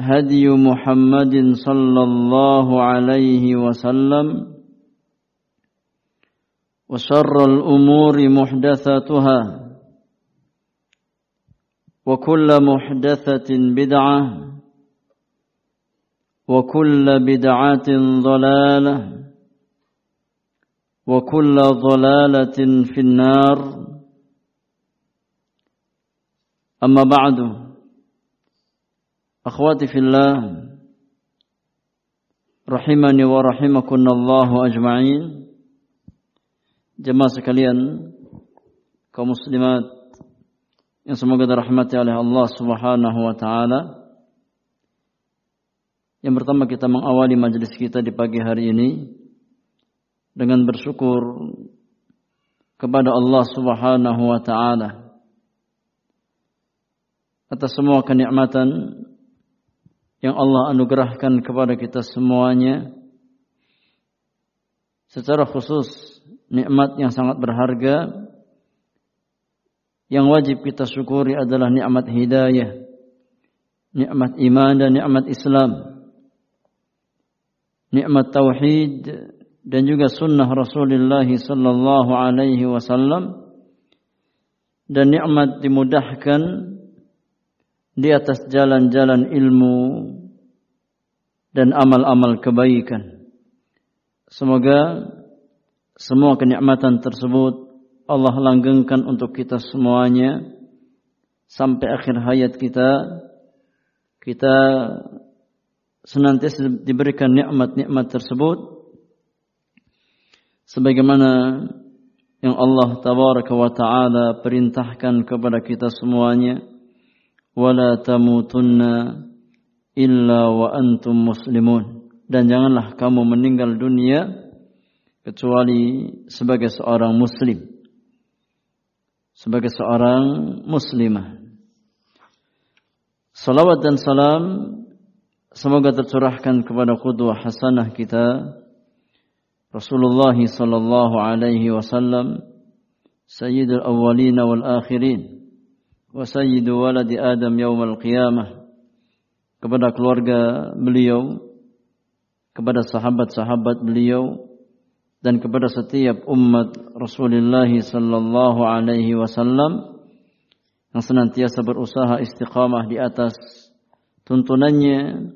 هدي محمد صلى الله عليه وسلم وشر الأمور محدثاتها وكل محدثة بدعة وكل بدعة ضلالة وكل ضلالة في النار. أما بعد Akhwati fillah rahimani wa rahimakunallahu ajma'in. Jemaah sekalian, kaum muslimat yang semoga dirahmati oleh Allah Subhanahu wa taala. Yang pertama kita mengawali majelis kita di pagi hari ini dengan bersyukur kepada Allah Subhanahu wa taala atas semua kenikmatan yang Allah anugerahkan kepada kita semuanya. Secara khusus nikmat yang sangat berharga. Yang wajib kita syukuri adalah nikmat hidayah, nikmat iman dan nikmat Islam, nikmat tauhid dan juga sunnah Rasulullah sallallahu alaihi wasallam. Dan nikmat dimudahkan di atas jalan-jalan ilmu dan amal-amal kebaikan. Semoga semua kenikmatan tersebut Allah langgengkan untuk kita semuanya sampai akhir hayat kita. Kita senantiasa diberikan nikmat-nikmat tersebut sebagaimana yang Allah tabaraka wa taala perintahkan kepada kita semuanya tamutunna illa wa antum muslimun. Dan janganlah kamu meninggal dunia kecuali sebagai seorang muslim. Sebagai seorang muslimah. Salawat dan salam semoga tercurahkan kepada qudwah hasanah kita Rasulullah sallallahu alaihi wasallam sayyidul awwalin wal akhirin wa sayyidu waladi Adam yaumal qiyamah. Kepada keluarga beliau kepada sahabat-sahabat beliau dan kepada setiap umat Rasulullah sallallahu alaihi wasallam yang senantiasa berusaha istiqamah di atas tuntunannya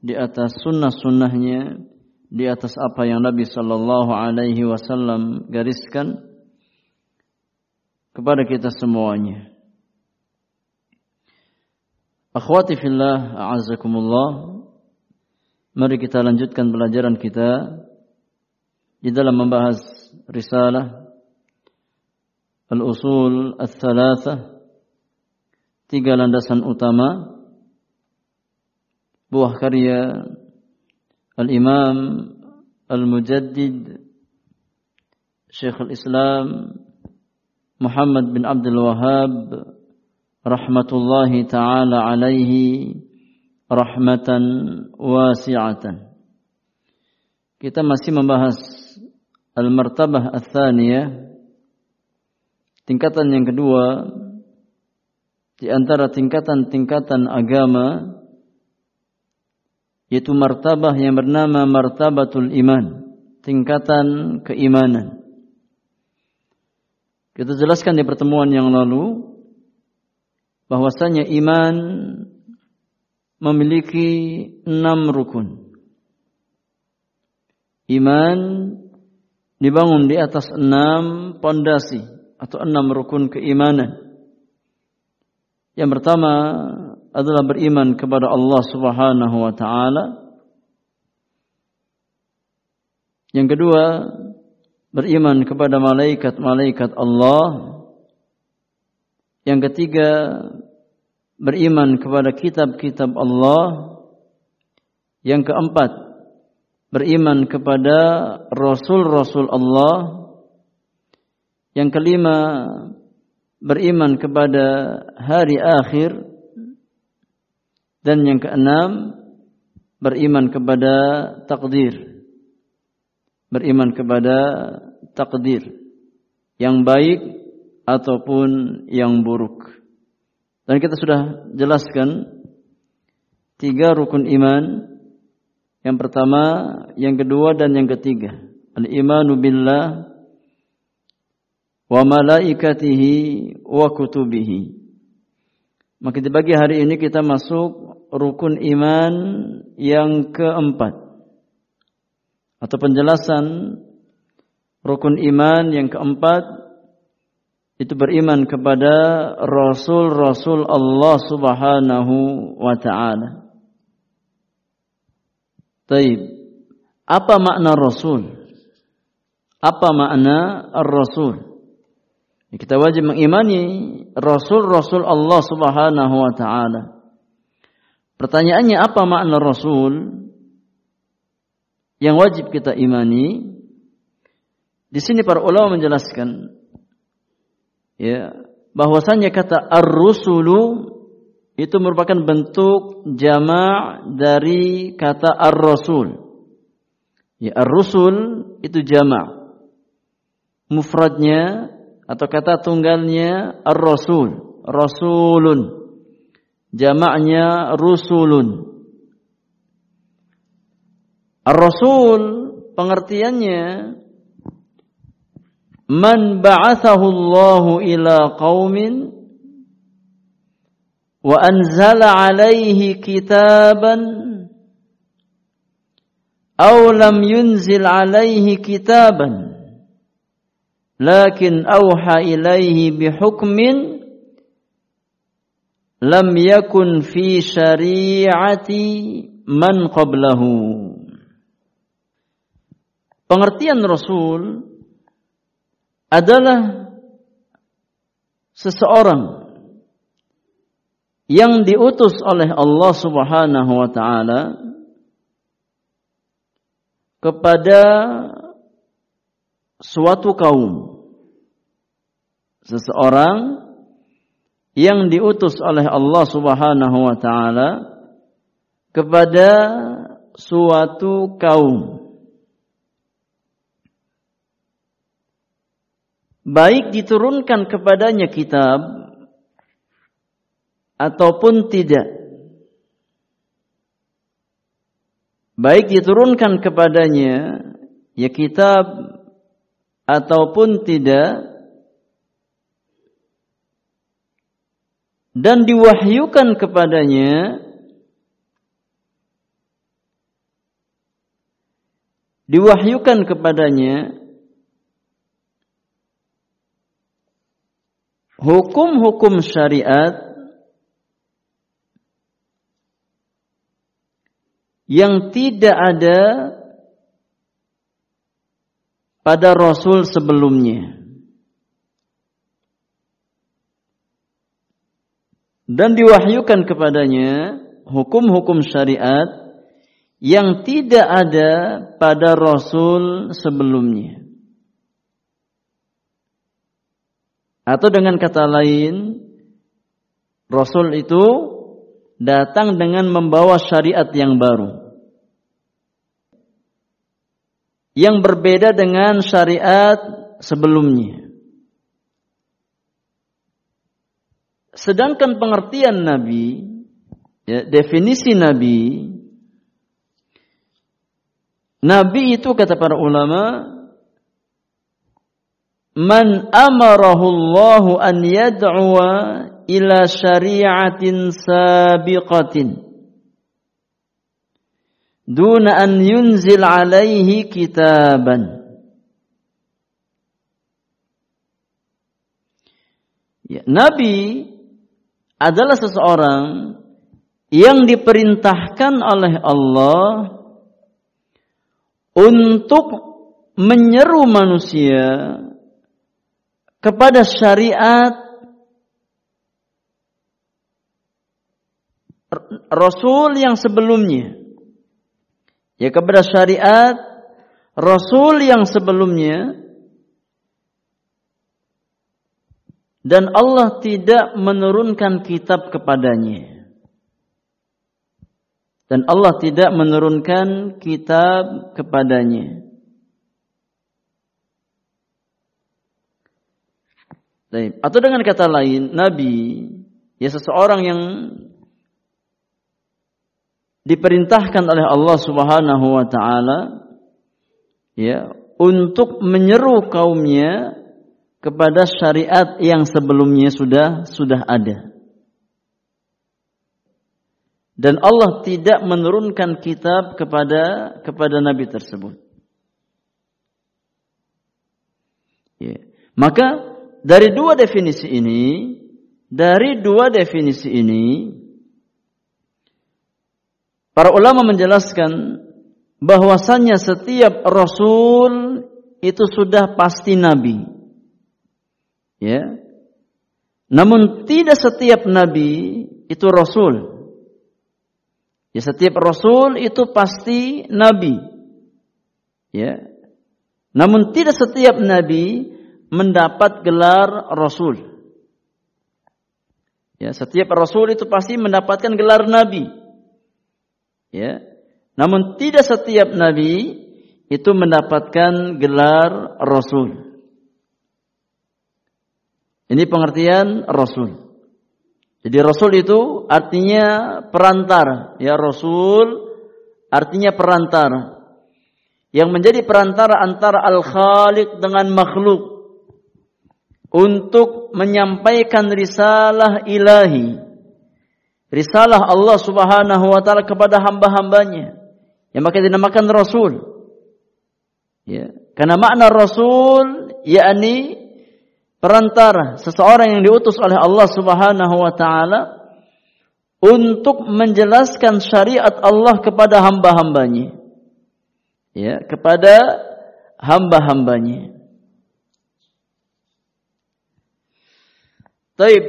di atas sunnah-sunnahnya di atas apa yang Nabi sallallahu alaihi wasallam gariskan kepada kita semuanya. Akhwati fillah, a'azakumullah. Mari kita lanjutkan pelajaran kita di dalam membahas risalah Al-Usul Al-Thalathah tiga landasan utama buah karya Al-Imam Al-Mujaddid Syekh Al-Islam Muhammad bin Abdul Wahab rahmatullahi taala rahmatan wasi'atan. Kita masih membahas al-martabah ats-tsaniyah tingkatan yang kedua di antara tingkatan-tingkatan agama yaitu martabah yang bernama martabatul iman, tingkatan keimanan. Kita jelaskan di pertemuan yang lalu bahwasanya iman memiliki enam rukun. Iman dibangun di atas enam pondasi atau enam rukun keimanan. Yang pertama adalah beriman kepada Allah Subhanahu wa taala. Yang kedua, beriman kepada malaikat-malaikat Allah. Yang ketiga, beriman kepada kitab-kitab Allah. Yang keempat, beriman kepada rasul-rasul Allah. Yang kelima, beriman kepada hari akhir. Dan yang keenam, beriman kepada takdir beriman kepada takdir yang baik ataupun yang buruk. Dan kita sudah jelaskan tiga rukun iman. Yang pertama, yang kedua dan yang ketiga. Al-imanu billah wa malaikatihi wa kutubihi. Maka di hari ini kita masuk rukun iman yang keempat atau penjelasan rukun iman yang keempat itu beriman kepada rasul-rasul Allah Subhanahu wa taala. Taib. Apa makna rasul? Apa makna ar-rasul? Kita wajib mengimani rasul-rasul Allah Subhanahu wa taala. Pertanyaannya apa makna rasul? yang wajib kita imani. Di sini para ulama menjelaskan ya bahwasanya kata ar-rusulu itu merupakan bentuk jama' dari kata ar-rasul. Ya ar-rusul itu jama'. Mufradnya atau kata tunggalnya ar-rasul, rasulun. Jamaknya rusulun. Ar-Rasul pengertiannya man ba'athahu Allahu ila qaumin wa anzala alaihi kitaban aw lam yunzil alaihi kitaban lakin awha ilaihi bihukmin lam yakun fi syari'ati man qablahu Pengertian Rasul adalah seseorang yang diutus oleh Allah Subhanahu wa taala kepada suatu kaum. Seseorang yang diutus oleh Allah Subhanahu wa taala kepada suatu kaum baik diturunkan kepadanya kitab ataupun tidak. Baik diturunkan kepadanya ya kitab ataupun tidak dan diwahyukan kepadanya diwahyukan kepadanya hukum-hukum syariat yang tidak ada pada rasul sebelumnya. Dan diwahyukan kepadanya hukum-hukum syariat yang tidak ada pada rasul sebelumnya. Atau dengan kata lain, rasul itu datang dengan membawa syariat yang baru. Yang berbeda dengan syariat sebelumnya. Sedangkan pengertian Nabi, ya, definisi Nabi, Nabi itu kata para ulama, man amarahu Allah an yad'uwa ila syari'atin sabiqatin. Duna an yunzil alaihi kitaban. Ya, Nabi adalah seseorang yang diperintahkan oleh Allah untuk menyeru manusia kepada syariat Rasul yang sebelumnya. Ya kepada syariat Rasul yang sebelumnya dan Allah tidak menurunkan kitab kepadanya. Dan Allah tidak menurunkan kitab kepadanya. Atau dengan kata lain, Nabi ya seseorang yang diperintahkan oleh Allah Subhanahu wa taala ya untuk menyeru kaumnya kepada syariat yang sebelumnya sudah sudah ada. Dan Allah tidak menurunkan kitab kepada kepada nabi tersebut. Ya. Maka dari dua definisi ini, dari dua definisi ini, para ulama menjelaskan bahwasannya setiap rasul itu sudah pasti nabi. Ya. Namun tidak setiap nabi itu rasul. Ya setiap rasul itu pasti nabi. Ya. Namun tidak setiap nabi mendapat gelar rasul. Ya, setiap rasul itu pasti mendapatkan gelar nabi. Ya. Namun tidak setiap nabi itu mendapatkan gelar rasul. Ini pengertian Rasul. Jadi Rasul itu artinya perantara. Ya Rasul artinya perantara. Yang menjadi perantara antara Al-Khaliq dengan makhluk. Untuk menyampaikan risalah ilahi. Risalah Allah subhanahu wa ta'ala kepada hamba-hambanya. Yang maka dinamakan Rasul. Ya. Karena makna Rasul yakni perantara seseorang yang diutus oleh Allah Subhanahu wa taala untuk menjelaskan syariat Allah kepada hamba-hambanya. Ya, kepada hamba-hambanya. Taib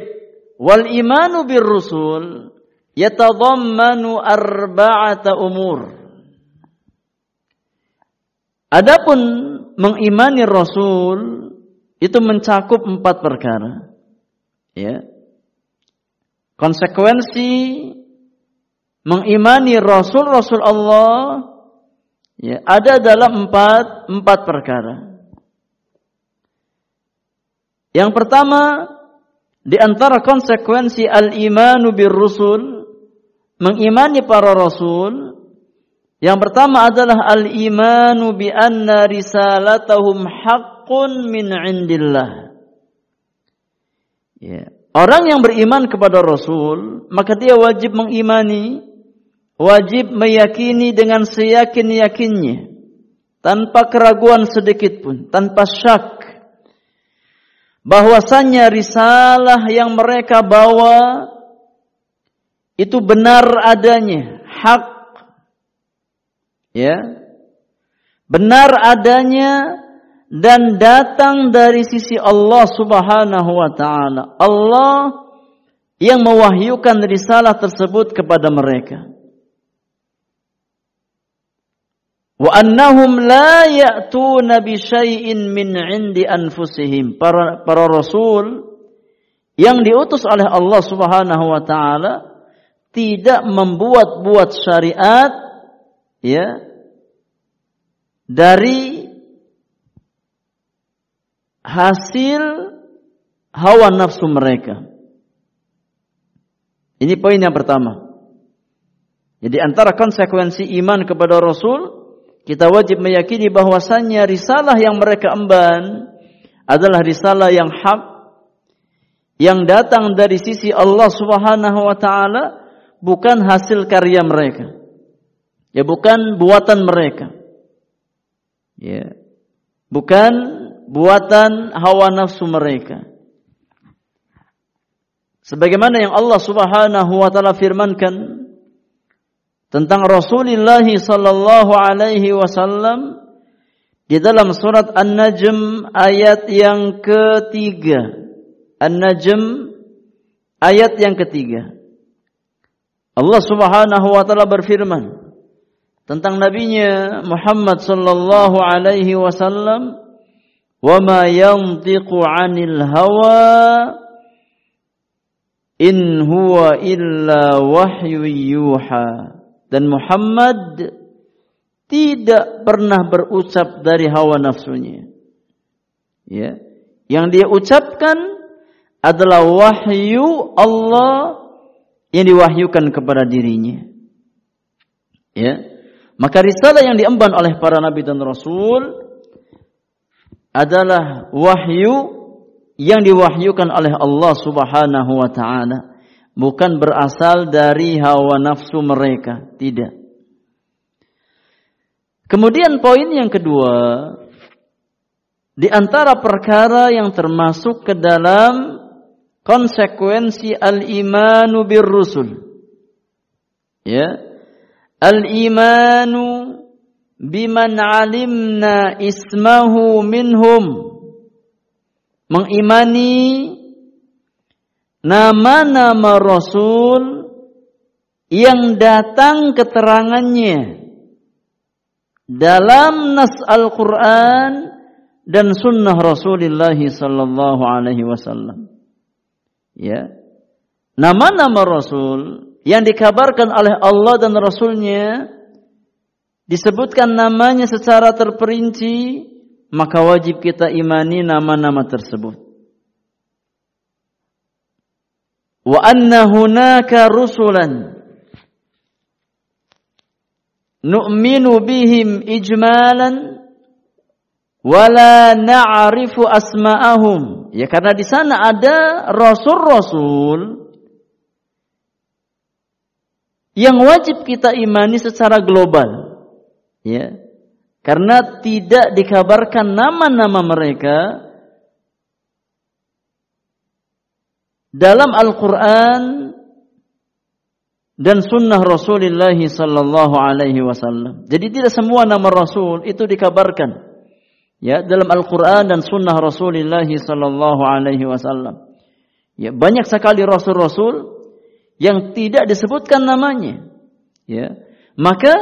wal imanu bir rusul yatadammanu arba'ata umur. Adapun mengimani Rasul itu mencakup empat perkara. Ya. Konsekuensi mengimani Rasul-Rasul Allah ya, ada dalam empat, empat perkara. Yang pertama, di antara konsekuensi al-imanu bir rusul, mengimani para rasul, yang pertama adalah al-imanu bi anna risalatahum haqq haqqun min indillah. Ya. Orang yang beriman kepada Rasul, maka dia wajib mengimani, wajib meyakini dengan seyakin-yakinnya, tanpa keraguan sedikit pun, tanpa syak, bahwasannya risalah yang mereka bawa itu benar adanya, hak, Ya. Benar adanya dan datang dari sisi Allah Subhanahu wa taala. Allah yang mewahyukan risalah tersebut kepada mereka. Wa annahum la ya'tuna bi syai'in min 'indi anfusihim. Para para rasul yang diutus oleh Allah Subhanahu wa taala tidak membuat-buat syariat ya dari hasil hawa nafsu mereka. Ini poin yang pertama. Jadi antara konsekuensi iman kepada Rasul kita wajib meyakini bahwasannya risalah yang mereka emban adalah risalah yang hak yang datang dari sisi Allah Subhanahu wa taala bukan hasil karya mereka. Ya bukan buatan mereka. Ya. Bukan buatan hawa nafsu mereka. Sebagaimana yang Allah Subhanahu wa taala firmankan tentang Rasulullah sallallahu alaihi wasallam di dalam surat An-Najm ayat yang ketiga. An-Najm ayat yang ketiga. Allah Subhanahu wa taala berfirman tentang nabinya Muhammad sallallahu alaihi wasallam, "Wa ma yantiqu 'anil hawa in huwa illa wahyu yuha." Dan Muhammad tidak pernah berucap dari hawa nafsunya. Ya. Yang dia ucapkan adalah wahyu Allah yang diwahyukan kepada dirinya. Ya. Maka risalah yang diemban oleh para nabi dan rasul adalah wahyu yang diwahyukan oleh Allah Subhanahu wa taala bukan berasal dari hawa nafsu mereka, tidak. Kemudian poin yang kedua, di antara perkara yang termasuk ke dalam konsekuensi al-imanu bir rusul. Ya. Al-imanu biman alimna ismahu minhum. Mengimani nama-nama Rasul yang datang keterangannya dalam nas Al-Quran dan sunnah Rasulullah sallallahu alaihi wasallam. Ya. Nama-nama Rasul yang dikabarkan oleh Allah dan Rasulnya disebutkan namanya secara terperinci, maka wajib kita imani nama-nama tersebut. Wa anna hunaka rusulan. Nu'minu bihim ijmalan wala na'rifu asma'ahum. Ya karena di sana ada rasul-rasul yang wajib kita imani secara global. Ya karena tidak dikabarkan nama-nama mereka dalam Al-Quran dan sunnah Rasulullah sallallahu alaihi wasallam. Jadi tidak semua nama Rasul itu dikabarkan ya dalam Al-Quran dan sunnah Rasulullah sallallahu alaihi wasallam. Ya, banyak sekali rasul-rasul yang tidak disebutkan namanya. Ya. Maka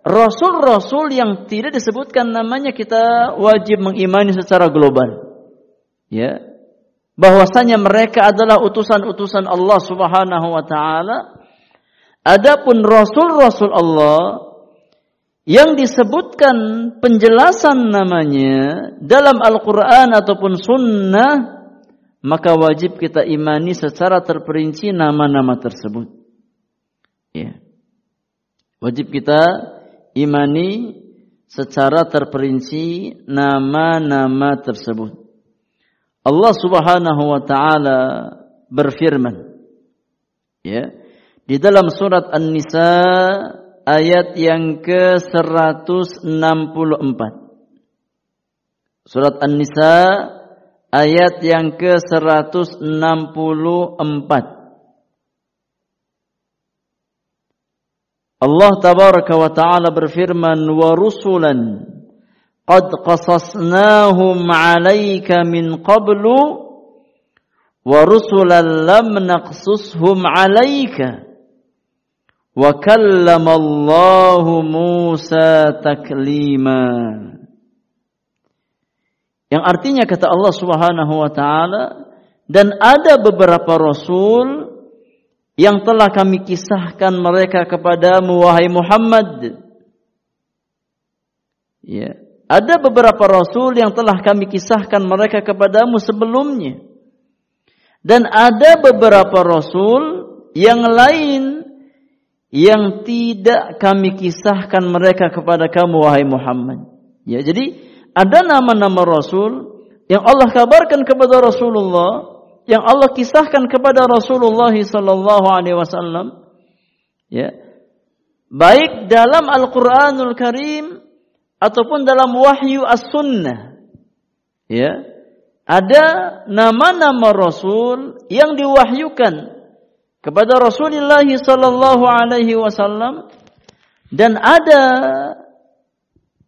rasul-rasul yang tidak disebutkan namanya kita wajib mengimani secara global. Ya, bahwasanya mereka adalah utusan-utusan Allah Subhanahu wa taala. Adapun rasul-rasul Allah yang disebutkan penjelasan namanya dalam Al-Qur'an ataupun sunnah maka wajib kita imani secara terperinci nama-nama tersebut. Ya. Wajib kita imani secara terperinci nama-nama tersebut. Allah Subhanahu wa taala berfirman ya di dalam surat An-Nisa ayat yang ke-164 Surat An-Nisa ayat yang ke-164 Allah tabaraka wa taala berfirman wa rusulan qad qasasnahum 'alaika min qablu wa rusulan lam naqsushum 'alaika Musa taklima yang artinya kata Allah Subhanahu wa taala dan ada beberapa rasul yang telah kami kisahkan mereka kepadamu wahai Muhammad. Ya, ada beberapa rasul yang telah kami kisahkan mereka kepadamu sebelumnya. Dan ada beberapa rasul yang lain yang tidak kami kisahkan mereka kepada kamu wahai Muhammad. Ya, jadi ada nama-nama rasul yang Allah kabarkan kepada Rasulullah yang Allah kisahkan kepada Rasulullah sallallahu alaihi wasallam ya baik dalam Al-Qur'anul Karim ataupun dalam wahyu as-sunnah. Ya. Ada nama-nama rasul yang diwahyukan kepada Rasulullah sallallahu alaihi wasallam dan ada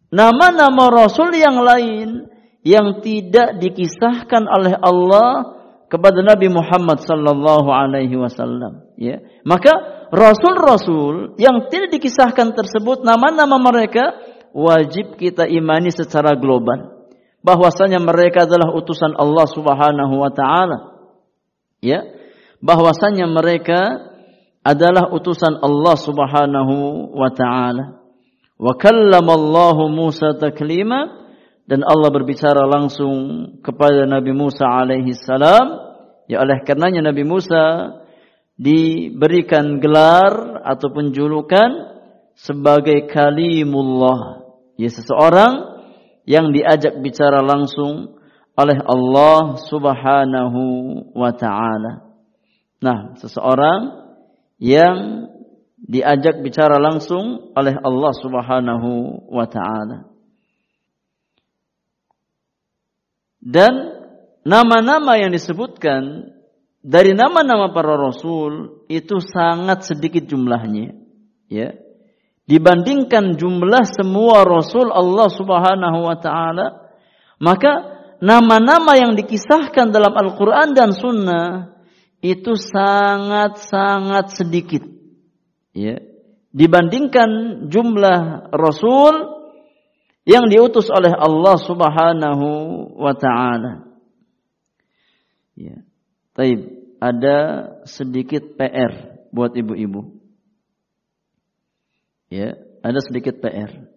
nama-nama rasul yang lain yang tidak dikisahkan oleh Allah kepada Nabi Muhammad sallallahu alaihi wasallam ya. Maka rasul-rasul yang tidak dikisahkan tersebut nama-nama mereka wajib kita imani secara global. Bahwasanya mereka adalah utusan Allah Subhanahu wa taala. Ya? Bahwasanya mereka adalah utusan Allah Subhanahu wa taala. Wa kallamallahu Musa taklima. Dan Allah berbicara langsung kepada Nabi Musa alaihi salam. Ya oleh karenanya Nabi Musa diberikan gelar ataupun julukan sebagai kalimullah ya seseorang yang diajak bicara langsung oleh Allah Subhanahu wa taala nah seseorang yang diajak bicara langsung oleh Allah Subhanahu wa taala Dan nama-nama yang disebutkan dari nama-nama para rasul itu sangat sedikit jumlahnya. Ya. Dibandingkan jumlah semua rasul Allah Subhanahu wa taala, maka nama-nama yang dikisahkan dalam Al-Qur'an dan Sunnah itu sangat-sangat sedikit. Ya. Dibandingkan jumlah rasul yang diutus oleh Allah Subhanahu wa taala. Ya. Taib, ada sedikit PR buat ibu-ibu. Ya, ada sedikit PR.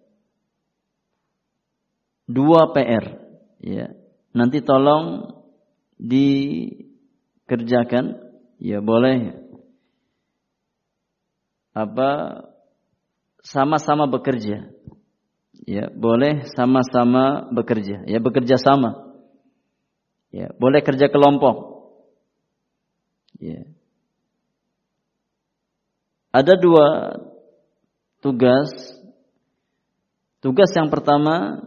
Dua PR, ya. Nanti tolong dikerjakan, ya boleh. Apa sama-sama bekerja ya boleh sama-sama bekerja ya bekerja sama ya boleh kerja kelompok ya ada dua tugas. Tugas yang pertama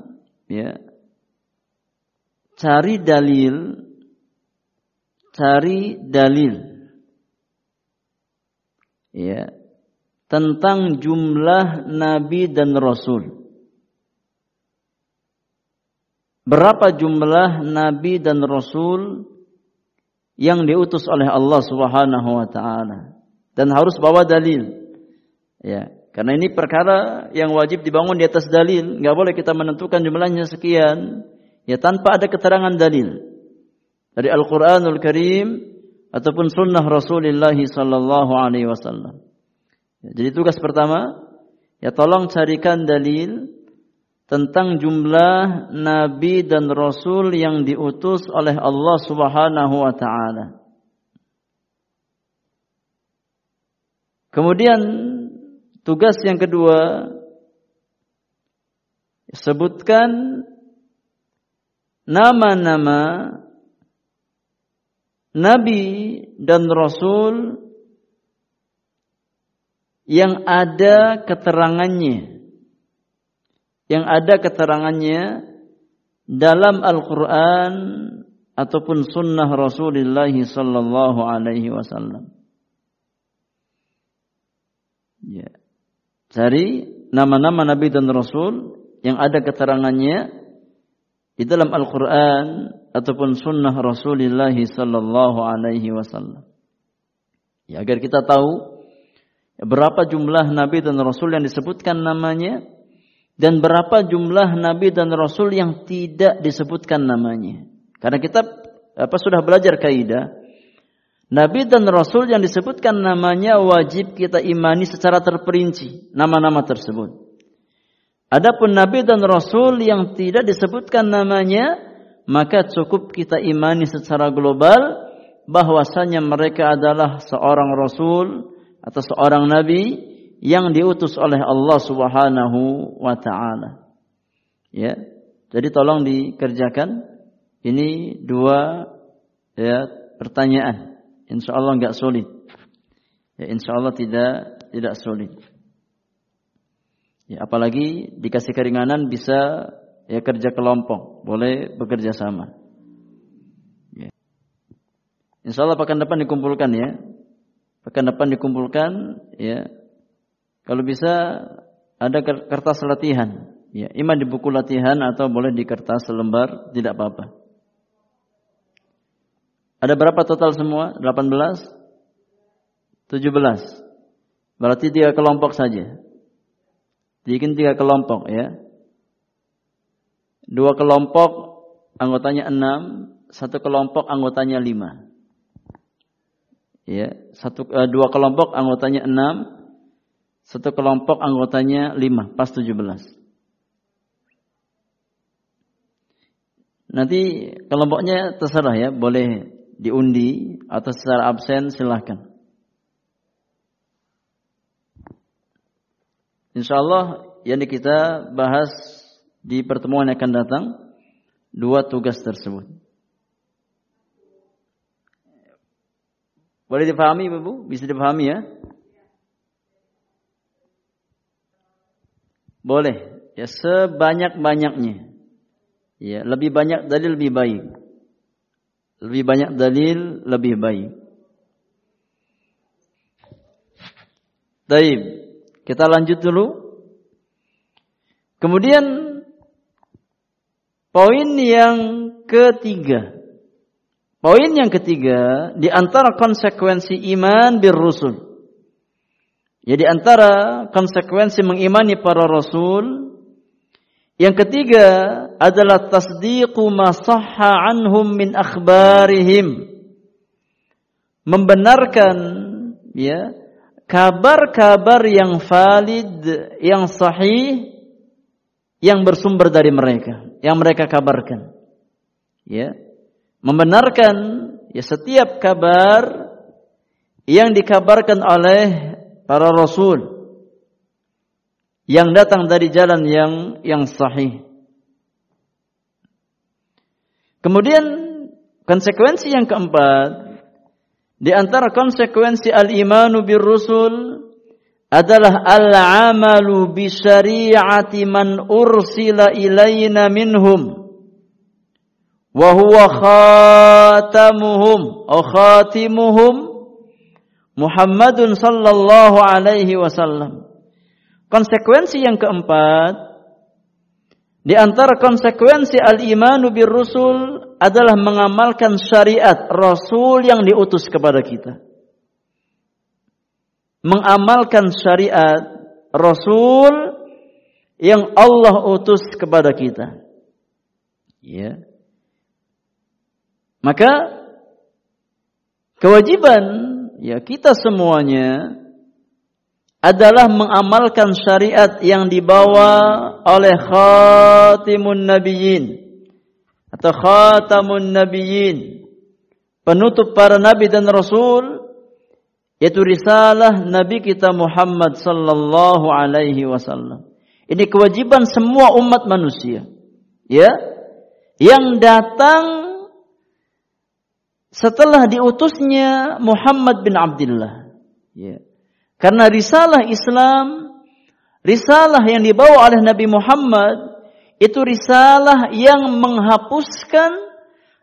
ya cari dalil cari dalil ya tentang jumlah nabi dan rasul. Berapa jumlah nabi dan rasul yang diutus oleh Allah Subhanahu wa taala? Dan harus bawa dalil. Ya, karena ini perkara yang wajib dibangun di atas dalil, nggak boleh kita menentukan jumlahnya sekian ya tanpa ada keterangan dalil dari Al-Qur'anul Karim ataupun sunnah Rasulullah sallallahu alaihi wasallam. Ya, jadi tugas pertama ya tolong carikan dalil tentang jumlah nabi dan rasul yang diutus oleh Allah Subhanahu wa taala. Kemudian tugas yang kedua sebutkan nama-nama nabi dan rasul yang ada keterangannya yang ada keterangannya dalam Al-Quran ataupun sunnah Rasulullah sallallahu alaihi wasallam. Ya. Cari nama-nama nabi dan rasul yang ada keterangannya di dalam Al-Qur'an ataupun sunnah Rasulullah sallallahu alaihi wasallam. Ya, agar kita tahu berapa jumlah nabi dan rasul yang disebutkan namanya dan berapa jumlah nabi dan rasul yang tidak disebutkan namanya. Karena kita apa sudah belajar kaidah Nabi dan Rasul yang disebutkan namanya wajib kita imani secara terperinci nama-nama tersebut. Adapun Nabi dan Rasul yang tidak disebutkan namanya, maka cukup kita imani secara global bahwasanya mereka adalah seorang Rasul atau seorang Nabi yang diutus oleh Allah Subhanahu wa taala. Ya. Jadi tolong dikerjakan ini dua ya pertanyaan insya Allah nggak sulit. Ya, insya Allah tidak tidak sulit. Ya, apalagi dikasih keringanan bisa ya kerja kelompok, boleh bekerja sama. Ya. Insya Allah pekan depan dikumpulkan ya. Pekan depan dikumpulkan ya. Kalau bisa ada kertas latihan. Ya, iman di buku latihan atau boleh di kertas selembar tidak apa-apa. Ada berapa total semua? 18? 17. Berarti tiga kelompok saja. Bikin tiga kelompok ya. Dua kelompok anggotanya enam, satu kelompok anggotanya lima. Ya, satu uh, dua kelompok anggotanya enam, satu kelompok anggotanya lima, pas tujuh belas. Nanti kelompoknya terserah ya, boleh diundi atau secara absen silahkan. Insya Allah yang kita bahas di pertemuan yang akan datang dua tugas tersebut. Boleh dipahami Ibu? Bisa dipahami ya? Boleh. Ya sebanyak-banyaknya. Ya, lebih banyak dari lebih baik. Lebih banyak dalil, lebih baik. Baik, kita lanjut dulu. Kemudian poin yang ketiga. Poin yang ketiga di antara konsekuensi iman bir rusul. Jadi ya, antara konsekuensi mengimani para rasul yang ketiga adalah tasdiqu ma sahha anhum min akhbarihim. Membenarkan ya kabar-kabar yang valid, yang sahih yang bersumber dari mereka, yang mereka kabarkan. Ya. Membenarkan ya setiap kabar yang dikabarkan oleh para rasul yang datang dari jalan yang yang sahih. Kemudian konsekuensi yang keempat di antara konsekuensi al-imanu bir rusul adalah al-amalu bi syari'ati man ursila ilaina minhum. Wa huwa khatamuhum atau khatimuhum Muhammadun sallallahu alaihi wasallam. Konsekuensi yang keempat, di antara konsekuensi al-imanu bir rusul adalah mengamalkan syariat rasul yang diutus kepada kita. Mengamalkan syariat rasul yang Allah utus kepada kita. Ya. Maka kewajiban ya kita semuanya adalah mengamalkan syariat yang dibawa oleh khatimun nabiyyin atau khatamun nabiyyin. Penutup para nabi dan rasul yaitu risalah nabi kita Muhammad sallallahu alaihi wasallam. Ini kewajiban semua umat manusia ya yang datang setelah diutusnya Muhammad bin Abdullah ya karena risalah Islam, risalah yang dibawa oleh Nabi Muhammad, itu risalah yang menghapuskan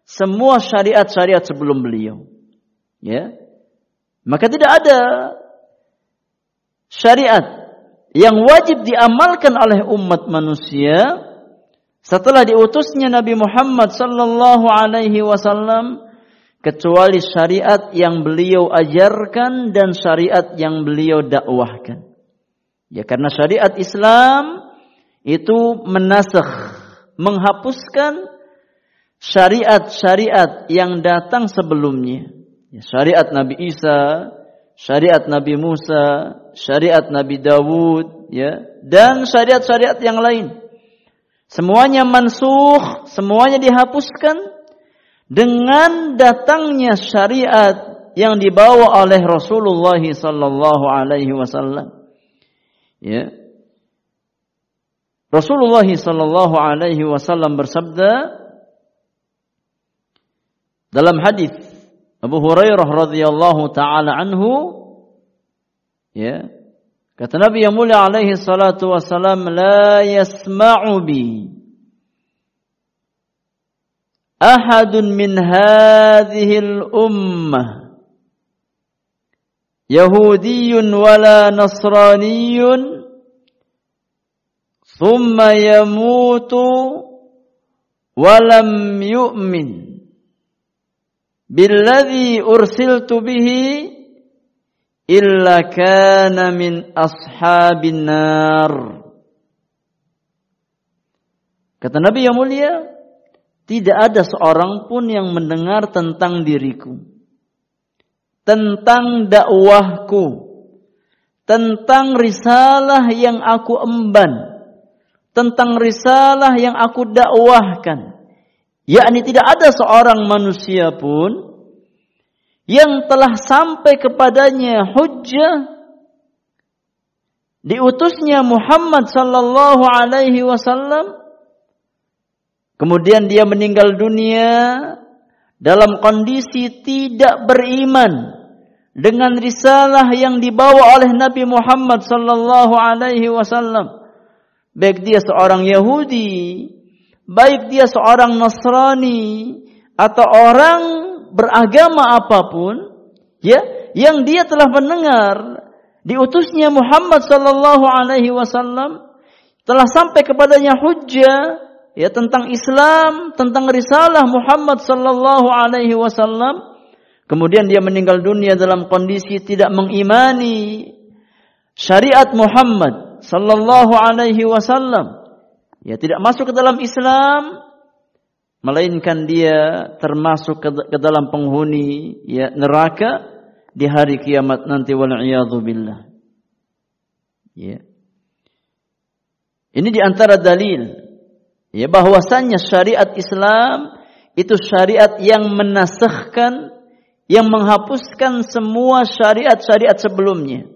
semua syariat-syariat sebelum beliau. Ya. Maka tidak ada syariat yang wajib diamalkan oleh umat manusia setelah diutusnya Nabi Muhammad sallallahu alaihi wasallam kecuali syariat yang beliau ajarkan dan syariat yang beliau dakwahkan. Ya karena syariat Islam itu menasakh, menghapuskan syariat-syariat yang datang sebelumnya. Ya, syariat Nabi Isa, syariat Nabi Musa, syariat Nabi Dawud, ya, dan syariat-syariat yang lain. Semuanya mansuh, semuanya dihapuskan dengan datangnya syariat yang dibawa oleh Rasulullah sallallahu alaihi wasallam. Ya. Rasulullah sallallahu alaihi wasallam bersabda dalam hadis Abu Hurairah radhiyallahu taala anhu ya kata Nabi yang mulia alaihi salatu wasalam la yasma'u bi ahadun min hadhihi al-ummah yahudiyyun wala nasraniyyun thumma yamutu walam yu'min billadhi ursiltu bihi illa kana min ashabin nar. Kata Nabi yang mulia, tidak ada seorang pun yang mendengar tentang diriku, tentang dakwahku, tentang risalah yang aku emban, tentang risalah yang aku dakwahkan. Yakni tidak ada seorang manusia pun yang telah sampai kepadanya hujjah. Diutusnya Muhammad sallallahu alaihi wasallam kemudian dia meninggal dunia dalam kondisi tidak beriman dengan risalah yang dibawa oleh Nabi Muhammad sallallahu alaihi wasallam. Baik dia seorang Yahudi baik dia seorang Nasrani atau orang beragama apa pun, ya, yang dia telah mendengar diutusnya Muhammad sallallahu alaihi wasallam telah sampai kepadanya hujjah ya tentang Islam, tentang risalah Muhammad sallallahu alaihi wasallam. Kemudian dia meninggal dunia dalam kondisi tidak mengimani syariat Muhammad sallallahu alaihi wasallam ya tidak masuk ke dalam Islam melainkan dia termasuk ke, dalam penghuni ya neraka di hari kiamat nanti wal billah. Ya. Ini di antara dalil ya bahwasannya syariat Islam itu syariat yang menasahkan yang menghapuskan semua syariat-syariat sebelumnya.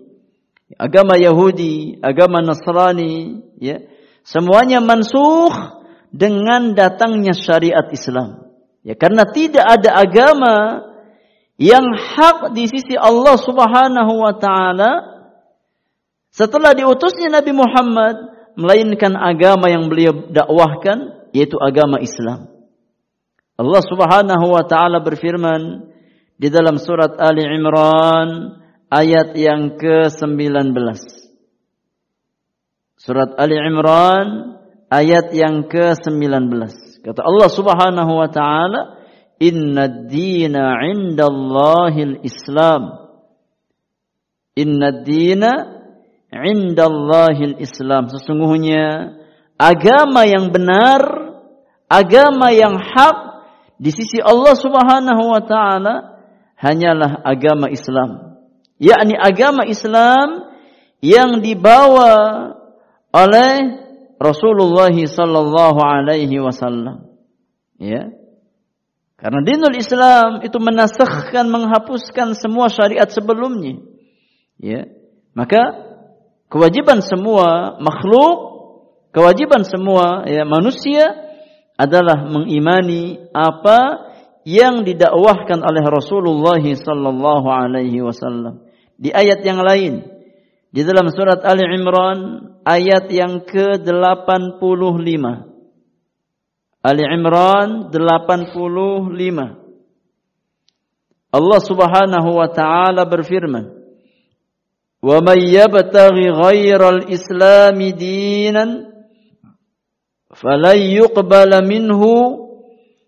Agama Yahudi, agama Nasrani, ya, Semuanya mansuh dengan datangnya syariat Islam. Ya karena tidak ada agama yang hak di sisi Allah Subhanahu wa taala setelah diutusnya Nabi Muhammad melainkan agama yang beliau dakwahkan yaitu agama Islam. Allah Subhanahu wa taala berfirman di dalam surat Ali Imran ayat yang ke-19. Surat Ali Imran ayat yang ke-19. Kata Allah Subhanahu wa taala, "Inna ad-dina 'indallahil Islam." Inna ad-dina 'indallahil Islam. Sesungguhnya agama yang benar, agama yang hak di sisi Allah Subhanahu wa taala hanyalah agama Islam. Yakni agama Islam yang dibawa oleh Rasulullah sallallahu alaihi wasallam. Ya. Karena dinul Islam itu menasahkan, menghapuskan semua syariat sebelumnya. Ya. Maka kewajiban semua makhluk, kewajiban semua ya manusia adalah mengimani apa yang didakwahkan oleh Rasulullah sallallahu alaihi wasallam. Di ayat yang lain di dalam surat Ali Imran ayat yang ke-85. Ali Imran 85. Allah Subhanahu wa taala berfirman, Wa man yabtaghi ghairal Islam dinan falan yuqbala minhu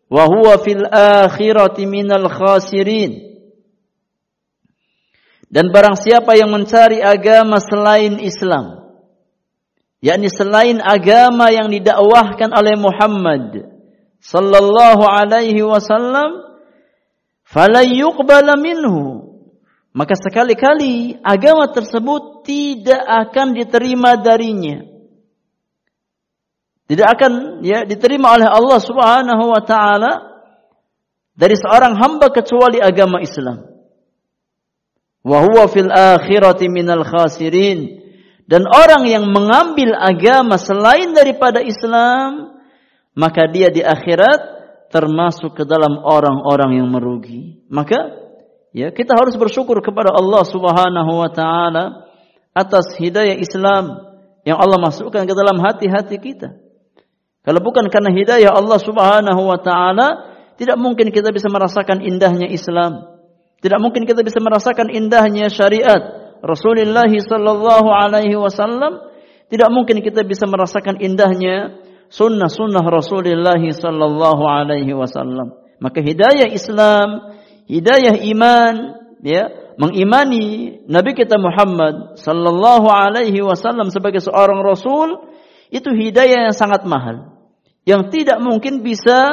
wa huwa fil akhirati. Dan barang siapa yang mencari agama selain Islam, yakni selain agama yang didakwahkan oleh Muhammad sallallahu alaihi wasallam, fala yuqbala minhu. Maka sekali-kali agama tersebut tidak akan diterima darinya. Tidak akan ya diterima oleh Allah Subhanahu wa taala dari seorang hamba kecuali agama Islam. Wa huwa fil akhirati minal khasirin. Dan orang yang mengambil agama selain daripada Islam maka dia di akhirat termasuk ke dalam orang-orang yang merugi. Maka ya kita harus bersyukur kepada Allah Subhanahu wa taala atas hidayah Islam yang Allah masukkan ke dalam hati-hati kita kalau bukan karena hidayah Allah Subhanahu wa taala tidak mungkin kita bisa merasakan indahnya Islam tidak mungkin kita bisa merasakan indahnya syariat Rasulullah sallallahu alaihi wasallam. Tidak mungkin kita bisa merasakan indahnya sunnah-sunnah Rasulullah sallallahu alaihi wasallam. Maka hidayah Islam, hidayah iman, ya, mengimani Nabi kita Muhammad sallallahu alaihi wasallam sebagai seorang rasul itu hidayah yang sangat mahal. Yang tidak mungkin bisa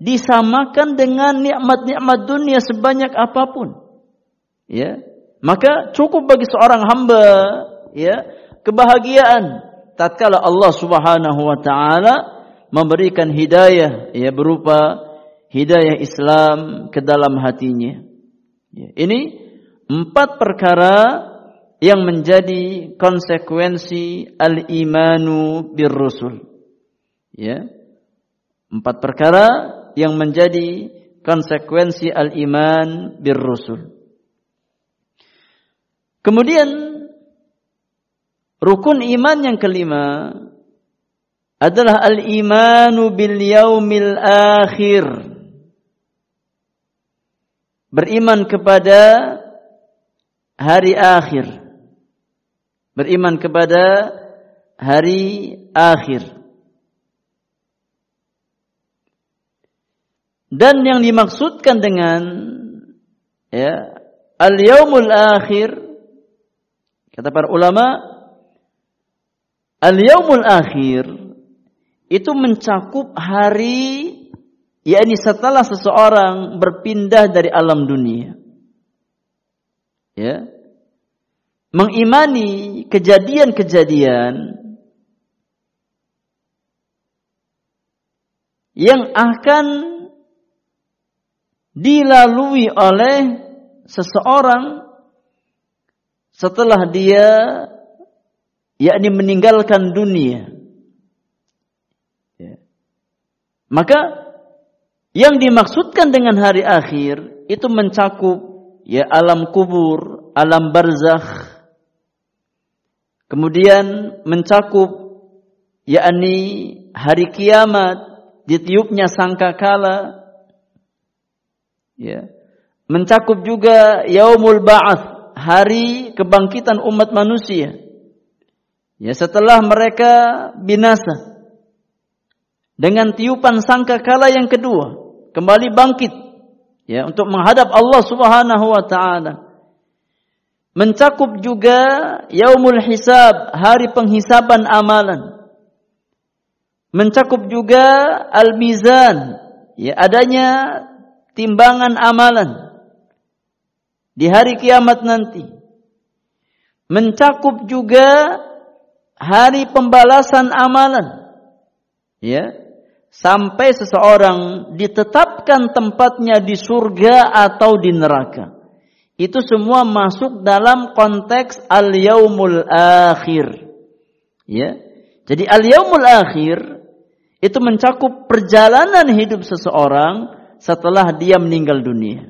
disamakan dengan nikmat-nikmat dunia sebanyak apa pun. Ya. Maka cukup bagi seorang hamba ya kebahagiaan tatkala Allah Subhanahu wa taala memberikan hidayah ya berupa hidayah Islam ke dalam hatinya. Ya. Ini empat perkara yang menjadi konsekuensi al-imanu bir rusul. Ya. Empat perkara yang menjadi konsekuensi al-iman bir rusul. Kemudian rukun iman yang kelima adalah al-imanu bil yaumil akhir. Beriman kepada hari akhir. Beriman kepada hari akhir. Dan yang dimaksudkan dengan ya al-yaumul akhir kata para ulama al-yaumul akhir itu mencakup hari yakni setelah seseorang berpindah dari alam dunia. Ya. Mengimani kejadian-kejadian yang akan dilalui oleh seseorang setelah dia yakni meninggalkan dunia. Ya. Maka yang dimaksudkan dengan hari akhir itu mencakup ya alam kubur, alam barzakh. Kemudian mencakup yakni hari kiamat, ditiupnya sangkakala, ya. Mencakup juga yaumul ba'ats hari kebangkitan umat manusia. Ya setelah mereka binasa dengan tiupan sangka kala yang kedua kembali bangkit ya untuk menghadap Allah Subhanahu wa taala mencakup juga yaumul hisab hari penghisaban amalan mencakup juga al-mizan ya adanya timbangan amalan di hari kiamat nanti. Mencakup juga hari pembalasan amalan. Ya. Sampai seseorang ditetapkan tempatnya di surga atau di neraka. Itu semua masuk dalam konteks al-yaumul akhir. Ya. Jadi al-yaumul akhir itu mencakup perjalanan hidup seseorang setelah dia meninggal dunia.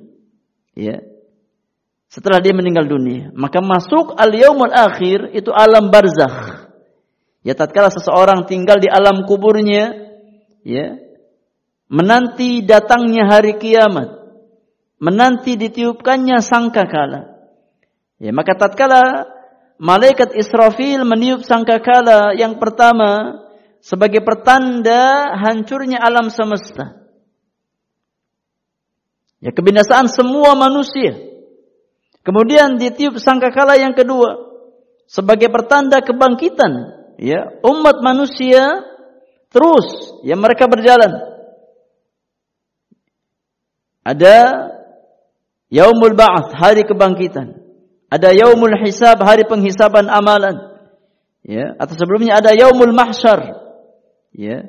Ya. Setelah dia meninggal dunia, maka masuk al-yaumul akhir itu alam barzakh. Ya tatkala seseorang tinggal di alam kuburnya, ya, menanti datangnya hari kiamat, menanti ditiupkannya sangkakala. Ya, maka tatkala malaikat Israfil meniup sangkakala yang pertama sebagai pertanda hancurnya alam semesta. Ya kebinasaan semua manusia. Kemudian ditiup sangkakala yang kedua sebagai pertanda kebangkitan ya umat manusia terus ya mereka berjalan. Ada yaumul ba'ats hari kebangkitan. Ada yaumul hisab, hari penghisaban amalan. Ya, atau sebelumnya ada yaumul mahsyar. Ya.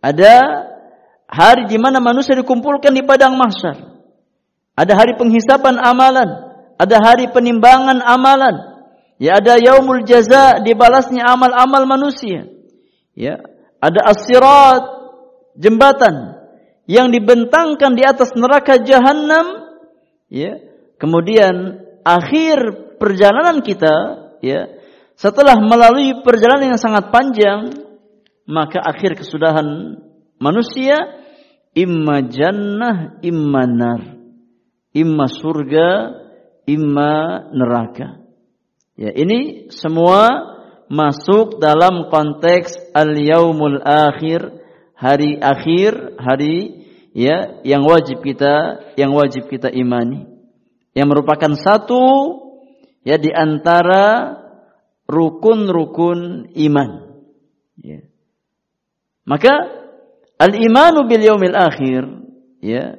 Ada hari di mana manusia dikumpulkan di padang mahsyar. Ada hari penghisaban amalan, ada hari penimbangan amalan. Ya, ada yaumul jaza dibalasnya amal-amal manusia. Ya, ada as-sirat jembatan yang dibentangkan di atas neraka jahanam. Ya, kemudian akhir perjalanan kita ya setelah melalui perjalanan yang sangat panjang maka akhir kesudahan manusia imma jannah imma nar imma surga imma neraka ya ini semua masuk dalam konteks al yaumul akhir hari akhir hari ya yang wajib kita yang wajib kita imani yang merupakan satu ya di antara rukun-rukun iman. Ya. Maka al-imanu bil yaumil akhir ya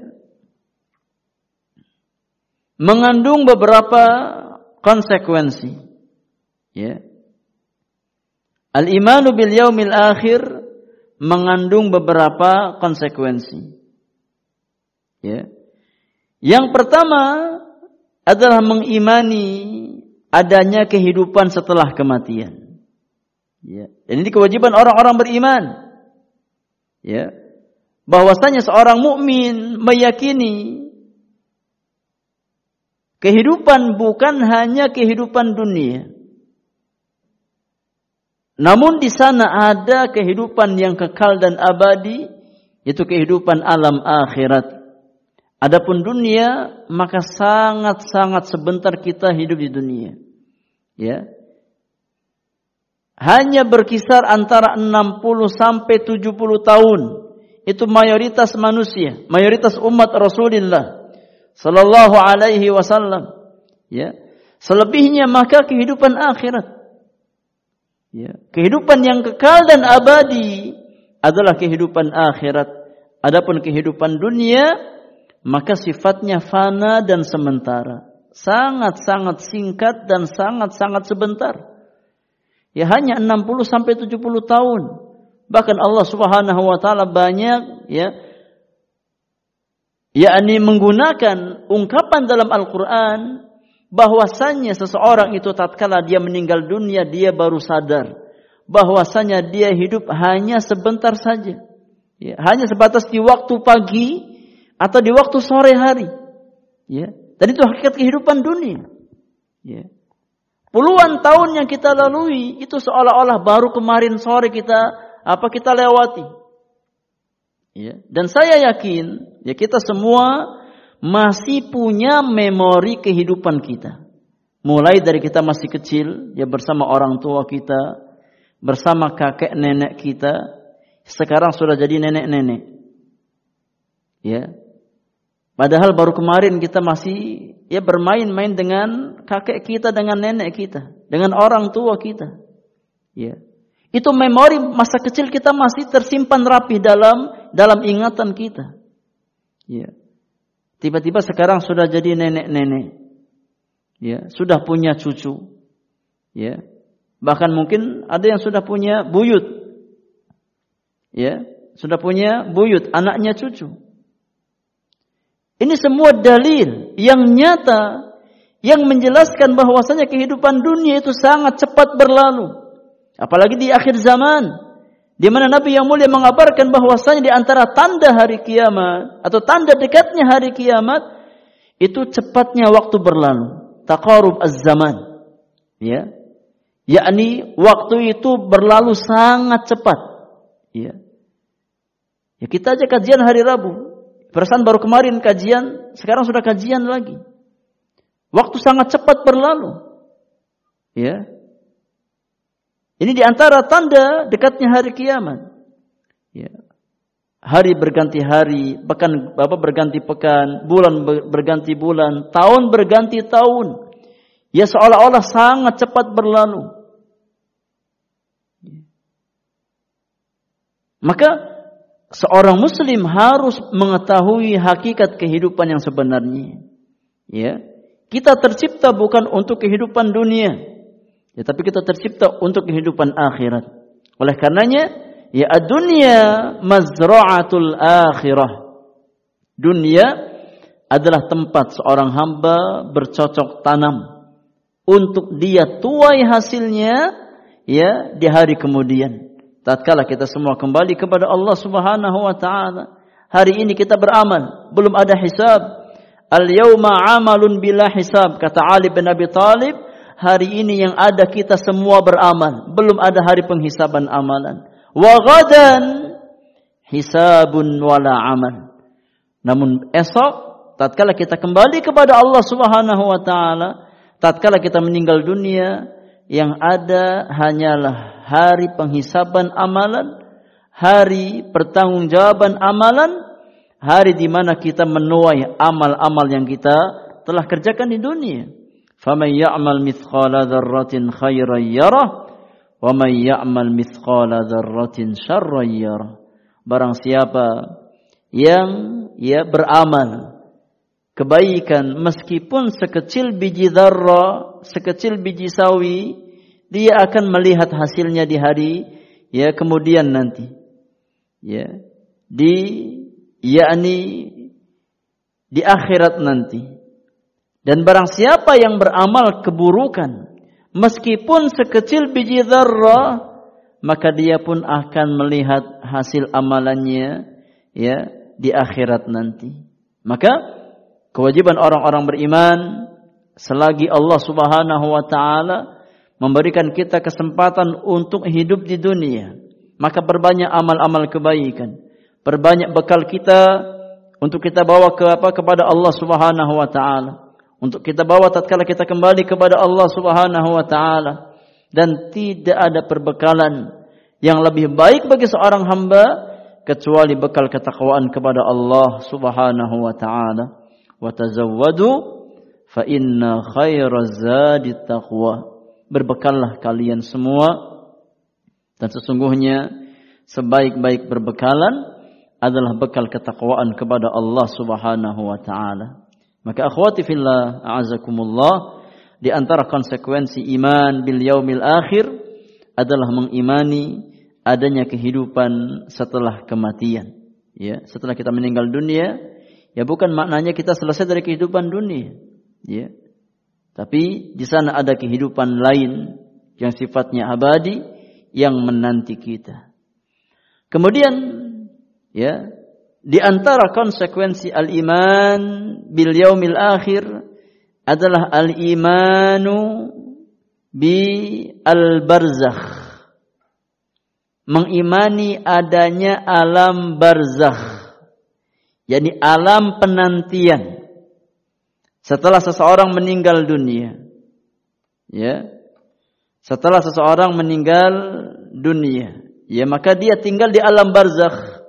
mengandung beberapa konsekuensi. Ya. Al-imanu bil yaumil akhir mengandung beberapa konsekuensi. Ya. Yang pertama adalah mengimani adanya kehidupan setelah kematian. Ya. Dan ini kewajiban orang-orang beriman. Ya. Bahwasanya seorang mukmin meyakini kehidupan bukan hanya kehidupan dunia. Namun di sana ada kehidupan yang kekal dan abadi, yaitu kehidupan alam akhirat. Adapun dunia maka sangat-sangat sebentar kita hidup di dunia. Ya. Hanya berkisar antara 60 sampai 70 tahun. Itu mayoritas manusia, mayoritas umat Rasulullah sallallahu alaihi wasallam. Ya. Selebihnya maka kehidupan akhirat. Ya. Kehidupan yang kekal dan abadi adalah kehidupan akhirat. Adapun kehidupan dunia maka sifatnya fana dan sementara. Sangat-sangat singkat dan sangat-sangat sebentar. Ya hanya 60 sampai 70 tahun. Bahkan Allah Subhanahu wa taala banyak ya yakni menggunakan ungkapan dalam Al-Qur'an bahwasanya seseorang itu tatkala dia meninggal dunia dia baru sadar bahwasanya dia hidup hanya sebentar saja. Ya, hanya sebatas di waktu pagi atau di waktu sore hari. Ya. Dan itu hakikat kehidupan dunia. Ya. Puluhan tahun yang kita lalui itu seolah-olah baru kemarin sore kita apa kita lewati. Ya. Dan saya yakin ya kita semua masih punya memori kehidupan kita. Mulai dari kita masih kecil ya bersama orang tua kita, bersama kakek nenek kita, sekarang sudah jadi nenek-nenek. Ya, Padahal baru kemarin kita masih ya bermain-main dengan kakek kita, dengan nenek kita, dengan orang tua kita. Ya. Itu memori masa kecil kita masih tersimpan rapi dalam dalam ingatan kita. Ya. Tiba-tiba sekarang sudah jadi nenek-nenek. Ya, sudah punya cucu. Ya. Bahkan mungkin ada yang sudah punya buyut. Ya, sudah punya buyut, anaknya cucu. Ini semua dalil yang nyata yang menjelaskan bahwasanya kehidupan dunia itu sangat cepat berlalu. Apalagi di akhir zaman di mana Nabi yang mulia mengabarkan bahwasanya di antara tanda hari kiamat atau tanda dekatnya hari kiamat itu cepatnya waktu berlalu. Taqarub az-zaman. Ya. Yakni waktu itu berlalu sangat cepat. Ya. Ya kita aja kajian hari Rabu. Perasaan baru kemarin kajian, sekarang sudah kajian lagi. Waktu sangat cepat berlalu. Ya. Ini di antara tanda dekatnya hari kiamat. Ya. Hari berganti hari, pekan apa berganti pekan, bulan berganti bulan, tahun berganti tahun. Ya seolah-olah sangat cepat berlalu. Maka seorang muslim harus mengetahui hakikat kehidupan yang sebenarnya. Ya. Kita tercipta bukan untuk kehidupan dunia, ya tapi kita tercipta untuk kehidupan akhirat. Oleh karenanya, ya dunia mazra'atul akhirah. Dunia adalah tempat seorang hamba bercocok tanam untuk dia tuai hasilnya ya di hari kemudian. Tatkala kita semua kembali kepada Allah Subhanahu wa taala. Hari ini kita beramal, belum ada hisab. Al-yauma amalun bila hisab kata Ali bin Abi Talib. Hari ini yang ada kita semua beramal, belum ada hari penghisaban amalan. Wa ghadan hisabun wala amal. Namun esok tatkala kita kembali kepada Allah Subhanahu wa taala, tatkala kita meninggal dunia, yang ada hanyalah hari penghisaban amalan, hari pertanggungjawaban amalan, hari di mana kita menuai amal-amal yang kita telah kerjakan di dunia. فَمَنْ يَعْمَلْ مِثْقَالَ ذَرَّةٍ خَيْرًا يَرَهُ وَمَنْ يَعْمَلْ مِثْقَالَ ذَرَّةٍ شَرًّا يَرَهُ Barang siapa yang ya beramal kebaikan meskipun sekecil biji darra, sekecil biji sawi, dia akan melihat hasilnya di hari ya kemudian nanti. Ya. Di yakni di akhirat nanti. Dan barang siapa yang beramal keburukan meskipun sekecil biji zarrah maka dia pun akan melihat hasil amalannya ya di akhirat nanti. Maka kewajiban orang-orang beriman selagi Allah Subhanahu wa taala memberikan kita kesempatan untuk hidup di dunia, maka perbanyak amal-amal kebaikan. Perbanyak bekal kita untuk kita bawa ke apa kepada Allah Subhanahu wa taala. Untuk kita bawa tatkala kita kembali kepada Allah Subhanahu wa taala dan tidak ada perbekalan yang lebih baik bagi seorang hamba kecuali bekal ketakwaan kepada Allah Subhanahu wa taala. Wa tazawwadu fa inna khairaz zadi taqwa berbekallah kalian semua dan sesungguhnya sebaik-baik berbekalan adalah bekal ketakwaan kepada Allah Subhanahu wa taala. Maka akhwati fillah a'azakumullah di antara konsekuensi iman bil yaumil akhir adalah mengimani adanya kehidupan setelah kematian. Ya, setelah kita meninggal dunia, ya bukan maknanya kita selesai dari kehidupan dunia. Ya, tapi di sana ada kehidupan lain yang sifatnya abadi yang menanti kita. Kemudian ya, di antara konsekuensi al-iman bil yaumil akhir adalah al-imanu bi al-barzakh. Mengimani adanya alam barzakh. yakni alam penantian setelah seseorang meninggal dunia. Ya. Setelah seseorang meninggal dunia, ya maka dia tinggal di alam barzakh.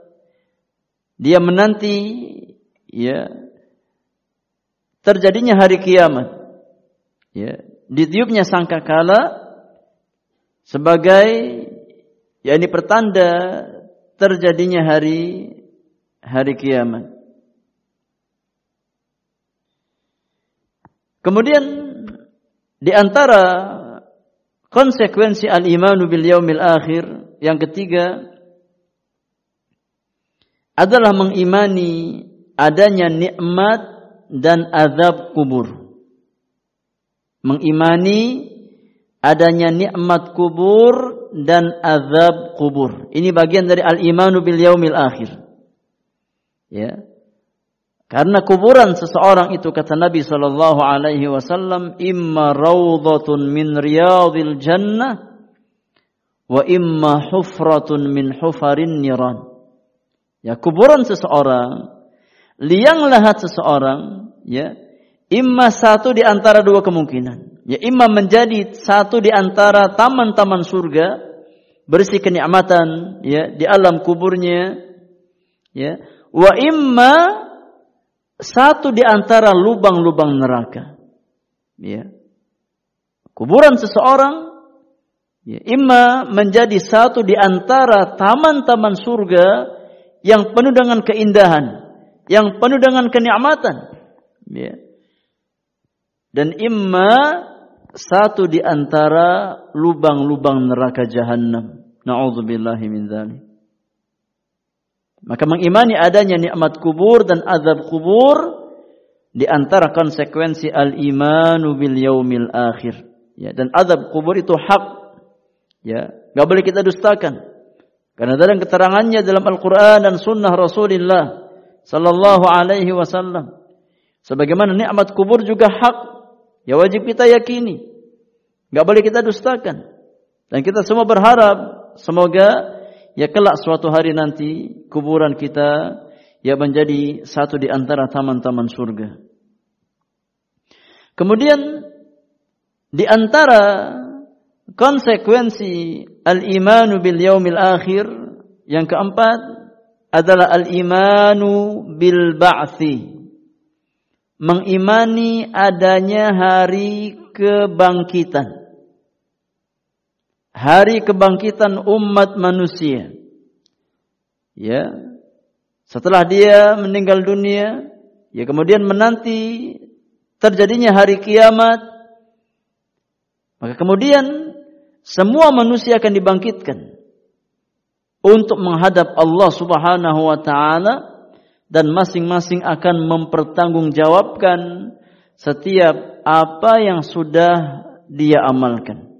Dia menanti ya terjadinya hari kiamat. Ya, ditiupnya sangkakala sebagai yakni pertanda terjadinya hari hari kiamat. Kemudian di antara konsekuensi al-imanu bil yaumil akhir yang ketiga adalah mengimani adanya nikmat dan azab kubur. Mengimani adanya nikmat kubur dan azab kubur. Ini bagian dari al-imanu bil yaumil akhir. Ya. Karena kuburan seseorang itu kata Nabi sallallahu alaihi wasallam imma raudhatun min riyadil jannah wa imma hufratun min hufarin niran. Ya kuburan seseorang, liang lahat seseorang, ya, imma satu di antara dua kemungkinan. Ya imma menjadi satu di antara taman-taman surga berisi kenikmatan ya di alam kuburnya ya wa imma satu di antara lubang-lubang neraka ya kuburan seseorang ya imma menjadi satu di antara taman-taman surga yang penuh dengan keindahan yang penuh dengan kenikmatan ya dan imma satu di antara lubang-lubang neraka jahanam. Nauzubillahi min dzalik. Maka mengimani adanya nikmat kubur dan azab kubur di antara konsekuensi al-imanu bil yaumil akhir. Ya, dan azab kubur itu hak. Ya, enggak boleh kita dustakan. Karena dalam keterangannya dalam Al-Qur'an dan sunnah Rasulullah sallallahu alaihi wasallam sebagaimana nikmat kubur juga hak Ya wajib kita yakini. Gak boleh kita dustakan. Dan kita semua berharap semoga ya kelak suatu hari nanti kuburan kita ya menjadi satu di antara taman-taman surga. Kemudian di antara konsekuensi al-imanu bil yaumil akhir yang keempat adalah al-imanu bil ba'thi mengimani adanya hari kebangkitan. Hari kebangkitan umat manusia. Ya. Setelah dia meninggal dunia, ya kemudian menanti terjadinya hari kiamat. Maka kemudian semua manusia akan dibangkitkan untuk menghadap Allah Subhanahu wa taala dan masing-masing akan mempertanggungjawabkan setiap apa yang sudah dia amalkan.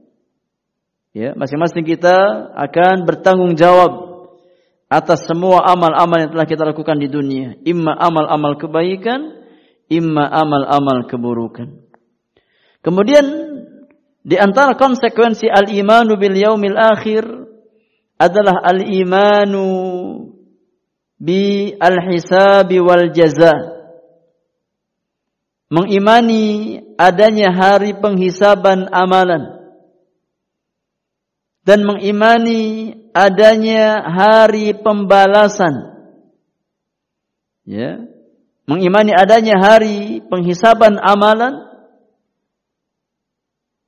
Ya, masing-masing kita akan bertanggung jawab atas semua amal-amal yang telah kita lakukan di dunia, imma amal-amal kebaikan, imma amal-amal keburukan. Kemudian di antara konsekuensi al-imanu bil yaumil akhir adalah al-imanu bi al-hisabi wal jaza. Mengimani adanya hari penghisaban amalan dan mengimani adanya hari pembalasan. Ya. Mengimani adanya hari penghisaban amalan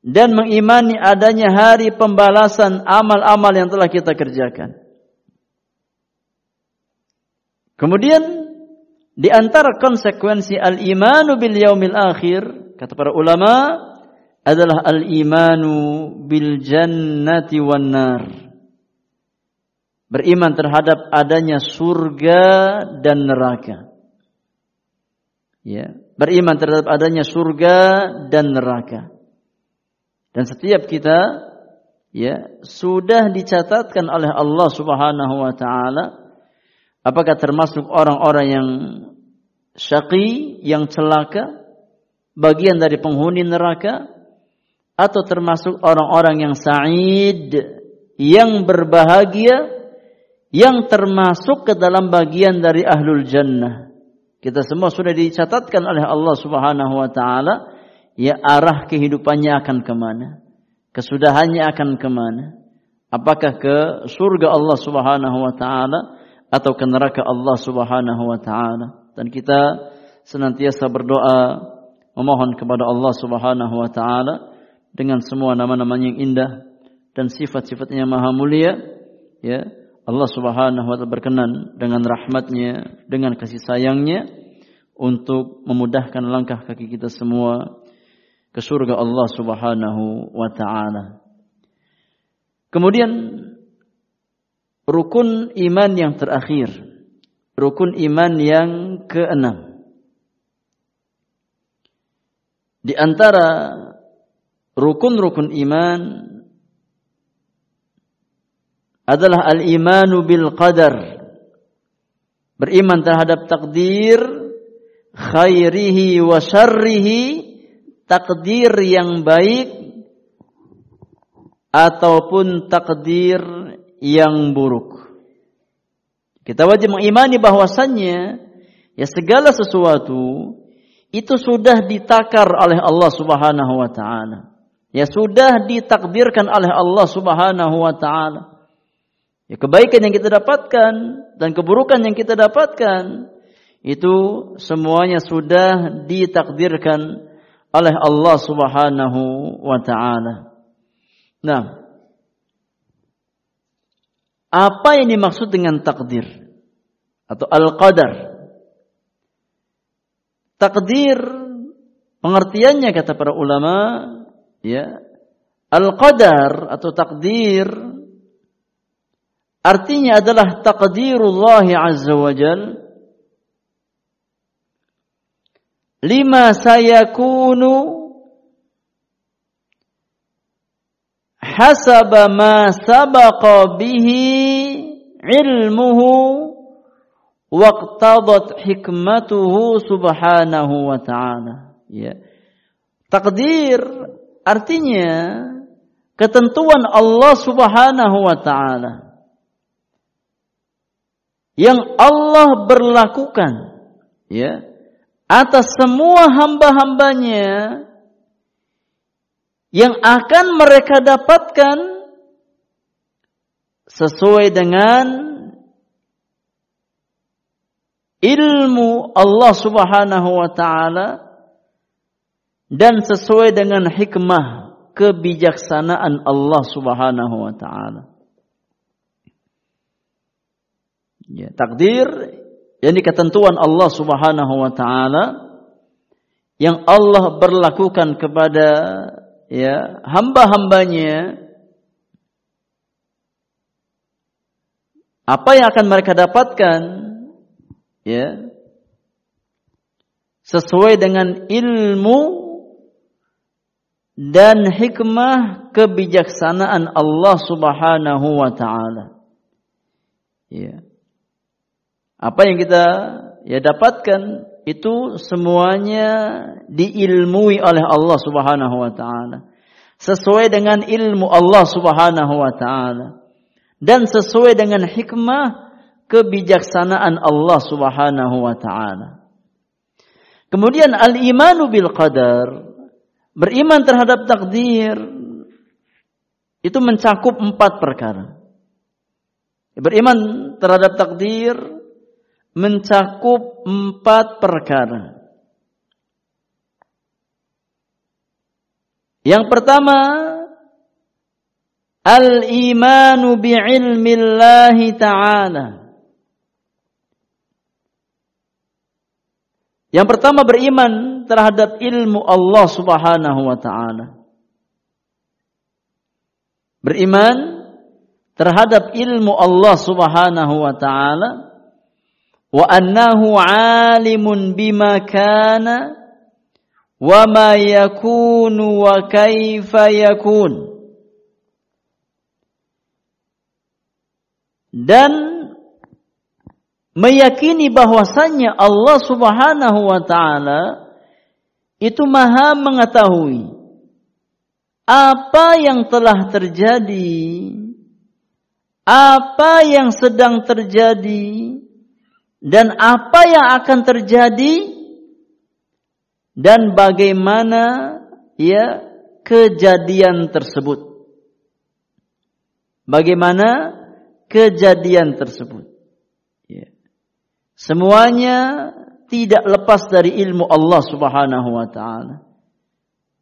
dan mengimani adanya hari pembalasan amal-amal yang telah kita kerjakan. Kemudian di antara konsekuensi al-imanu bil yaumil akhir kata para ulama adalah al-imanu bil jannati wan nar. Beriman terhadap adanya surga dan neraka. Ya, beriman terhadap adanya surga dan neraka. Dan setiap kita ya sudah dicatatkan oleh Allah Subhanahu wa taala Apakah termasuk orang-orang yang syaqi, yang celaka, bagian dari penghuni neraka, atau termasuk orang-orang yang sa'id, yang berbahagia, yang termasuk ke dalam bagian dari ahlul jannah. Kita semua sudah dicatatkan oleh Allah Subhanahu wa taala ya arah kehidupannya akan ke mana, kesudahannya akan ke mana. Apakah ke surga Allah Subhanahu wa taala atau ke neraka Allah Subhanahu wa taala dan kita senantiasa berdoa memohon kepada Allah Subhanahu wa taala dengan semua nama-namanya yang indah dan sifat-sifatnya maha mulia ya Allah Subhanahu wa taala berkenan dengan rahmatnya dengan kasih sayangnya untuk memudahkan langkah kaki kita semua ke surga Allah Subhanahu wa taala. Kemudian rukun iman yang terakhir, rukun iman yang keenam. Di antara rukun-rukun iman adalah al-imanu bil qadar. Beriman terhadap takdir khairihi wa syarrihi, takdir yang baik ataupun takdir yang buruk. Kita wajib mengimani bahwasannya ya segala sesuatu itu sudah ditakar oleh Allah Subhanahu wa taala. Ya sudah ditakdirkan oleh Allah Subhanahu wa taala. Ya kebaikan yang kita dapatkan dan keburukan yang kita dapatkan itu semuanya sudah ditakdirkan oleh Allah Subhanahu wa taala. Nah, apa yang dimaksud dengan takdir atau al-qadar? Takdir pengertiannya kata para ulama ya. Al-qadar atau takdir artinya adalah takdirullah azza wajal lima sayakunu hasaba ma sabaqa bihi ilmuhu waqtadat hikmatuhu subhanahu wa ta'ala. Ya. Takdir artinya ketentuan Allah subhanahu wa ta'ala yang Allah berlakukan ya atas semua hamba-hambanya yang akan mereka dapatkan sesuai dengan ilmu Allah Subhanahu wa taala dan sesuai dengan hikmah kebijaksanaan Allah Subhanahu wa taala. Ya, takdir yang ketentuan Allah Subhanahu wa taala yang Allah berlakukan kepada ya hamba-hambanya apa yang akan mereka dapatkan ya sesuai dengan ilmu dan hikmah kebijaksanaan Allah Subhanahu wa taala. Ya. Apa yang kita ya dapatkan itu semuanya diilmui oleh Allah Subhanahu wa taala. Sesuai dengan ilmu Allah Subhanahu wa taala dan sesuai dengan hikmah kebijaksanaan Allah Subhanahu wa taala. Kemudian al-imanu bil qadar, beriman terhadap takdir itu mencakup empat perkara. Beriman terhadap takdir mencakup empat perkara. Yang pertama, al-imanu bi'ilmillahi ta'ala. Yang pertama beriman terhadap ilmu Allah Subhanahu wa taala. Beriman terhadap ilmu Allah Subhanahu wa taala wa annahu alimun bima kana wa ma yakunu wa kaifa yakun. Dan meyakini bahwasannya Allah Subhanahu wa taala itu Maha mengetahui apa yang telah terjadi, apa yang sedang terjadi, dan apa yang akan terjadi dan bagaimana ya kejadian tersebut. Bagaimana kejadian tersebut. Semuanya tidak lepas dari ilmu Allah Subhanahu wa taala.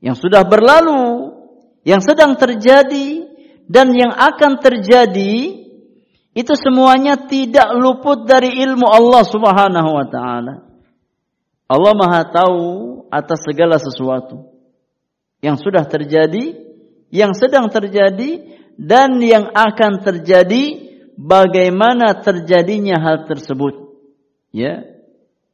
Yang sudah berlalu, yang sedang terjadi dan yang akan terjadi itu semuanya tidak luput dari ilmu Allah Subhanahu wa taala. Allah Maha tahu atas segala sesuatu yang sudah terjadi, yang sedang terjadi dan yang akan terjadi bagaimana terjadinya hal tersebut ya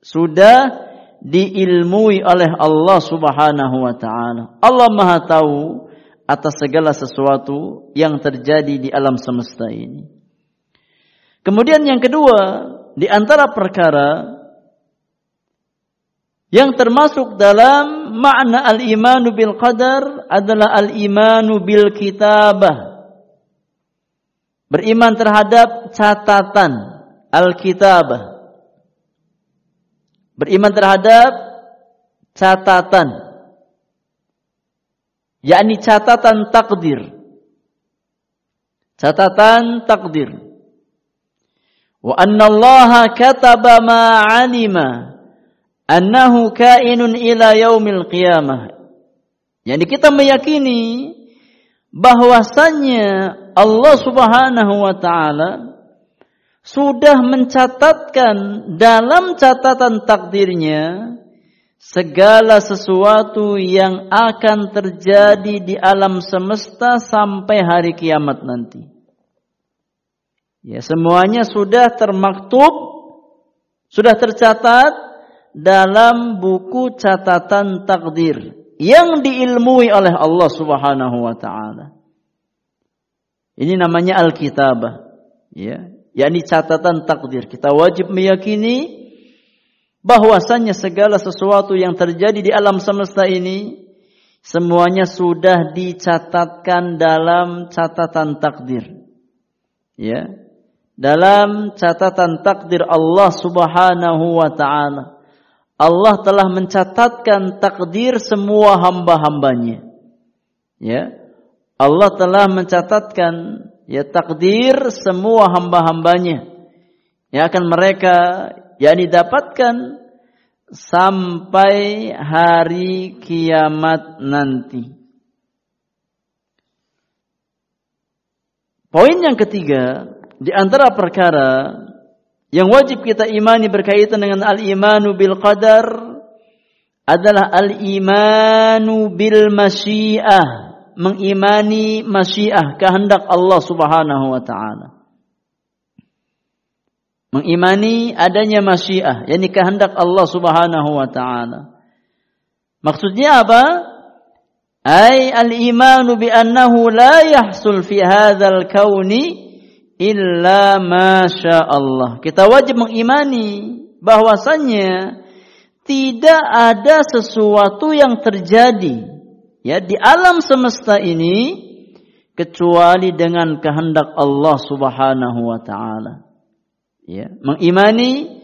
sudah diilmui oleh Allah Subhanahu wa taala. Allah Maha tahu atas segala sesuatu yang terjadi di alam semesta ini. Kemudian yang kedua, di antara perkara yang termasuk dalam makna al-imanu bil qadar adalah al-imanu bil kitabah. Beriman terhadap catatan al-kitabah. Beriman terhadap catatan. Yakni catatan takdir. Catatan takdir. Wa anna Allah kataba ma 'alima annahu kainun ila yaumil qiyamah. Yani kita meyakini bahwasannya Allah Subhanahu wa taala sudah mencatatkan dalam catatan takdirnya segala sesuatu yang akan terjadi di alam semesta sampai hari kiamat nanti. Ya, semuanya sudah termaktub, sudah tercatat dalam buku catatan takdir yang diilmui oleh Allah Subhanahu wa taala. Ini namanya Alkitabah, ya, yakni catatan takdir. Kita wajib meyakini bahwasannya segala sesuatu yang terjadi di alam semesta ini semuanya sudah dicatatkan dalam catatan takdir. Ya. Dalam catatan takdir Allah Subhanahu wa taala. Allah telah mencatatkan takdir semua hamba-hambanya. Ya. Allah telah mencatatkan ya takdir semua hamba-hambanya yang akan mereka yang didapatkan sampai hari kiamat nanti. Poin yang ketiga, di antara perkara yang wajib kita imani berkaitan dengan al-imanu bil qadar adalah al-imanu bil masyiah, mengimani masyiah, kehendak Allah Subhanahu wa taala mengimani adanya masyiah, yakni kehendak Allah Subhanahu wa taala. Maksudnya apa? Ai al-imanu bi annahu la yahsul fi hadzal kauni illa ma Allah. Kita wajib mengimani bahwasannya tidak ada sesuatu yang terjadi ya di alam semesta ini kecuali dengan kehendak Allah Subhanahu wa taala ya, mengimani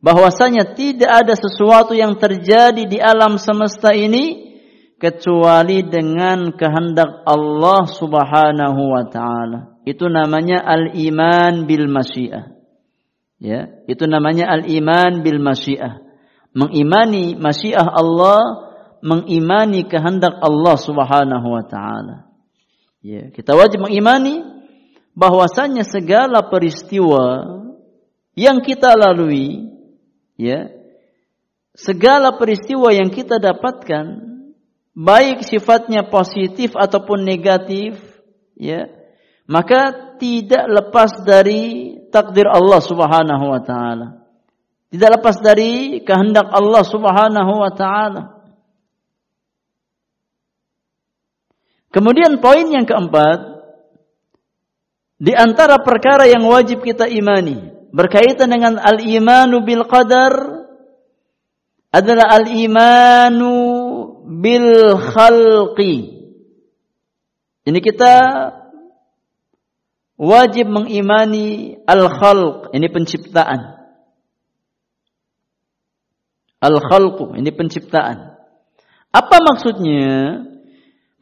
bahwasanya tidak ada sesuatu yang terjadi di alam semesta ini kecuali dengan kehendak Allah Subhanahu wa taala. Itu namanya al-iman bil masyiah. Ya, itu namanya al-iman bil masyiah. Mengimani masyiah Allah, mengimani kehendak Allah Subhanahu wa taala. Ya, kita wajib mengimani bahwasanya segala peristiwa yang kita lalui, ya, segala peristiwa yang kita dapatkan, baik sifatnya positif ataupun negatif, ya, maka tidak lepas dari takdir Allah Subhanahu wa taala. Tidak lepas dari kehendak Allah Subhanahu wa taala. Kemudian poin yang keempat, di antara perkara yang wajib kita imani, berkaitan dengan al-imanu bil qadar adalah al-imanu bil khalqi. Ini kita wajib mengimani al-khalq, ini penciptaan. Al-khalqu, ini penciptaan. Apa maksudnya?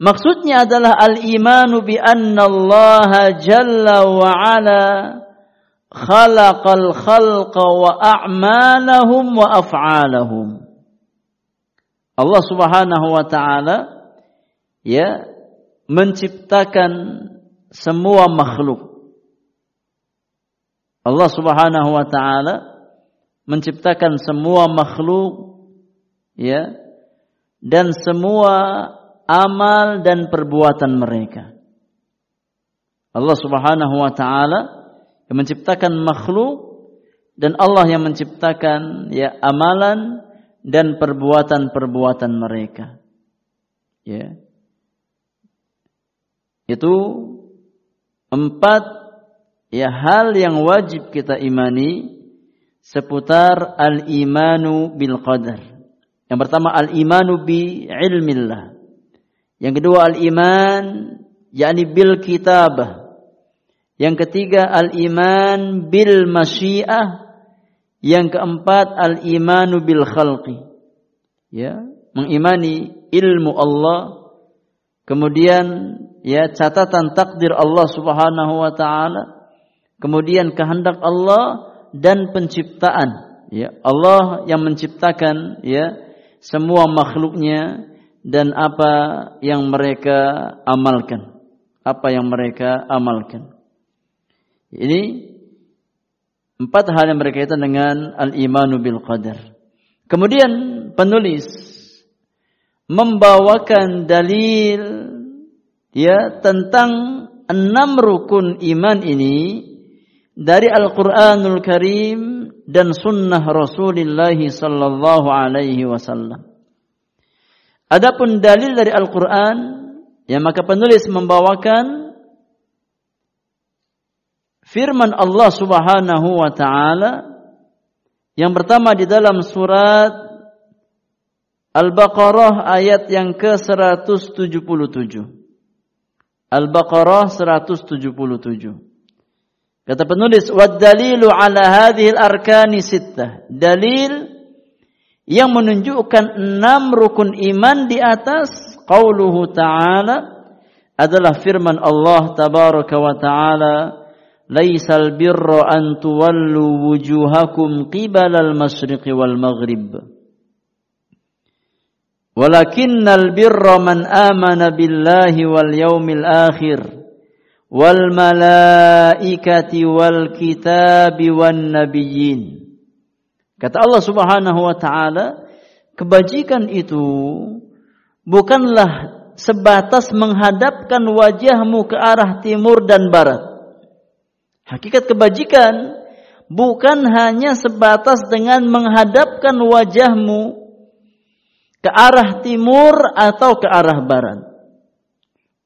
Maksudnya adalah al-imanu bi anna Allah jalla wa ala khalaqal khalqa wa a'malahum wa af'alahum. Allah Subhanahu wa taala ya menciptakan semua makhluk. Allah Subhanahu wa taala menciptakan semua makhluk ya dan semua amal dan perbuatan mereka. Allah Subhanahu wa taala yang menciptakan makhluk dan Allah yang menciptakan ya amalan dan perbuatan-perbuatan mereka. Ya. Itu empat ya hal yang wajib kita imani seputar al-imanu bil qadar. Yang pertama al-imanu bi ilmillah. Yang kedua al-iman yakni bil kitabah. Yang ketiga al-iman bil masyiah. Yang keempat al-imanu bil khalqi. Ya. mengimani ilmu Allah, kemudian ya catatan takdir Allah Subhanahu wa taala, kemudian kehendak Allah dan penciptaan. Ya, Allah yang menciptakan ya semua makhluknya dan apa yang mereka amalkan. Apa yang mereka amalkan. Ini empat hal yang berkaitan dengan al-imanu bil qadar. Kemudian penulis membawakan dalil ya tentang enam rukun iman ini dari Al-Qur'anul Karim dan sunnah Rasulullah sallallahu alaihi wasallam. Adapun dalil dari Al-Qur'an ya maka penulis membawakan firman Allah Subhanahu wa taala yang pertama di dalam surat Al-Baqarah ayat yang ke-177. Al-Baqarah 177. Kata penulis, "Wad-dalilu ala hadhil arkani sittah." Dalil yang menunjukkan enam rukun iman di atas qauluhu ta'ala adalah firman Allah tabaraka wa ta'ala, "Laisal birra an tuwallu wujuhakum qibala al-masyriqi wal maghrib." Walakinnal birra man amana billahi wal yawmil akhir wal. Kata Allah Subhanahu wa taala, kebajikan itu bukanlah sebatas menghadapkan wajahmu ke arah timur dan barat. Hakikat kebajikan bukan hanya sebatas dengan menghadapkan wajahmu ke arah timur atau ke arah barat.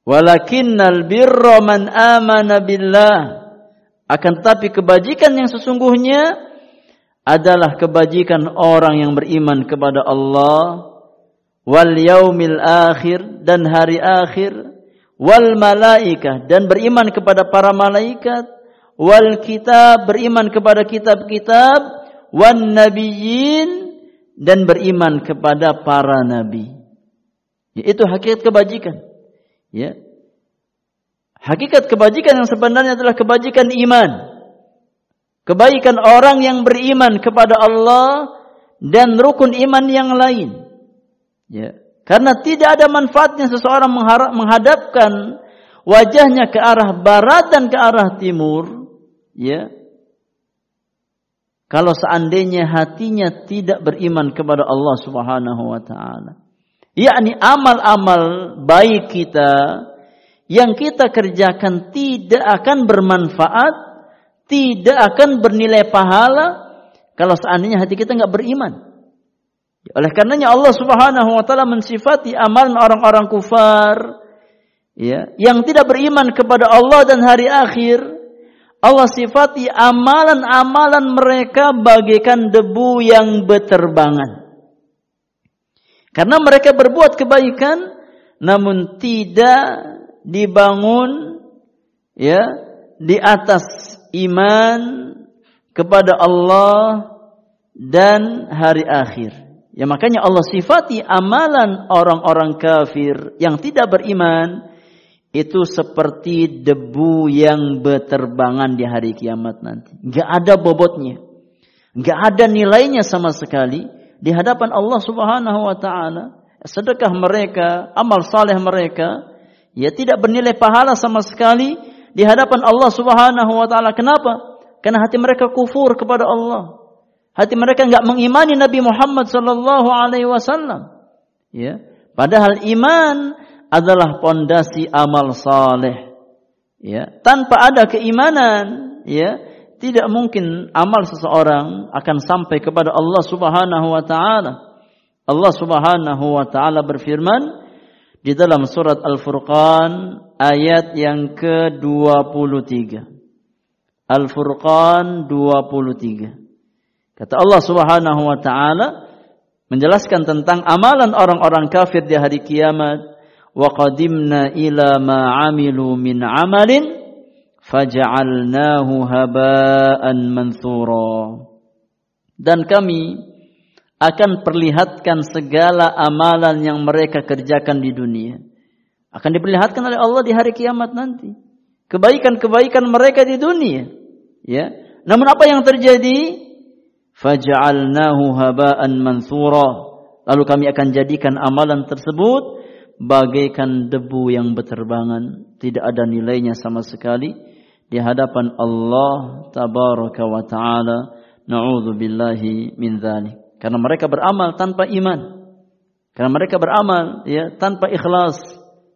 Walakinnal birra man amana billah. Akan tetapi kebajikan yang sesungguhnya adalah kebajikan orang yang beriman kepada Allah wal yaumil akhir dan hari akhir wal malaikah dan beriman kepada para malaikat wal kitab beriman kepada kitab-kitab wan nabiyyin dan beriman kepada para nabi. Itu hakikat kebajikan. Ya. Hakikat kebajikan yang sebenarnya adalah kebajikan iman. Kebaikan orang yang beriman kepada Allah dan rukun iman yang lain. Ya. Karena tidak ada manfaatnya seseorang menghadapkan wajahnya ke arah barat dan ke arah timur, ya. Kalau seandainya hatinya tidak beriman kepada Allah Subhanahu wa taala yakni amal-amal baik kita yang kita kerjakan tidak akan bermanfaat, tidak akan bernilai pahala kalau seandainya hati kita nggak beriman. Oleh karenanya Allah Subhanahu wa taala mensifati amalan orang-orang kufar ya, yang tidak beriman kepada Allah dan hari akhir. Allah sifati amalan-amalan mereka bagaikan debu yang berterbangan. Karena mereka berbuat kebaikan namun tidak dibangun ya di atas iman kepada Allah dan hari akhir. Ya makanya Allah sifati amalan orang-orang kafir yang tidak beriman itu seperti debu yang berterbangan di hari kiamat nanti. Gak ada bobotnya. Gak ada nilainya sama sekali di hadapan Allah Subhanahu wa taala, sedekah mereka, amal saleh mereka, ya tidak bernilai pahala sama sekali di hadapan Allah Subhanahu wa taala. Kenapa? Karena hati mereka kufur kepada Allah. Hati mereka enggak mengimani Nabi Muhammad sallallahu alaihi wasallam. Ya. Padahal iman adalah pondasi amal saleh. Ya, tanpa ada keimanan, ya, tidak mungkin amal seseorang akan sampai kepada Allah Subhanahu wa taala. Allah Subhanahu wa taala berfirman di dalam surat Al-Furqan ayat yang ke-23. Al-Furqan 23. Kata Allah Subhanahu wa taala menjelaskan tentang amalan orang-orang kafir di hari kiamat wa qadimna ila ma amilu min amalin faja'alnahu haba'an manthura. Dan kami akan perlihatkan segala amalan yang mereka kerjakan di dunia. Akan diperlihatkan oleh Allah di hari kiamat nanti. Kebaikan-kebaikan mereka di dunia. Ya. Namun apa yang terjadi? Faja'alnahu haba'an mansura. Lalu kami akan jadikan amalan tersebut bagaikan debu yang berterbangan. Tidak ada nilainya sama sekali di hadapan Allah tabaraka wa ta'ala. Na'udzu billahi min dzalik. Karena mereka beramal tanpa iman. Karena mereka beramal ya tanpa ikhlas,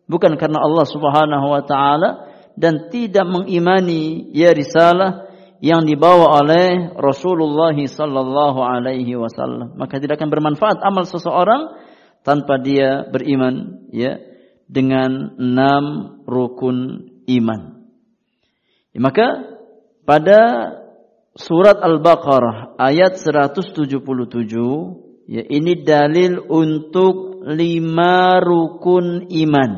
bukan karena Allah Subhanahu wa taala dan tidak mengimani ya risalah yang dibawa oleh Rasulullah sallallahu alaihi wasallam. Maka tidak akan bermanfaat amal seseorang tanpa dia beriman ya dengan enam rukun iman. Ya, maka pada surat Al-Baqarah ayat 177 ya ini dalil untuk lima rukun iman.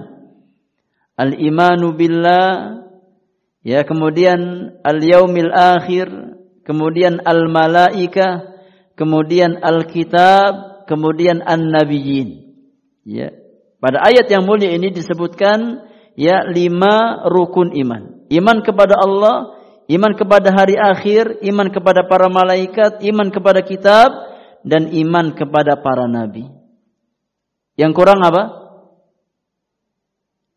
Al-imanu billah ya kemudian al-yaumil akhir, kemudian al-malaika, kemudian al-kitab, kemudian an-nabiyyin. Ya. Pada ayat yang mulia ini disebutkan ya lima rukun iman. Iman kepada Allah, Iman kepada hari akhir, iman kepada para malaikat, iman kepada kitab, dan iman kepada para nabi. Yang kurang apa?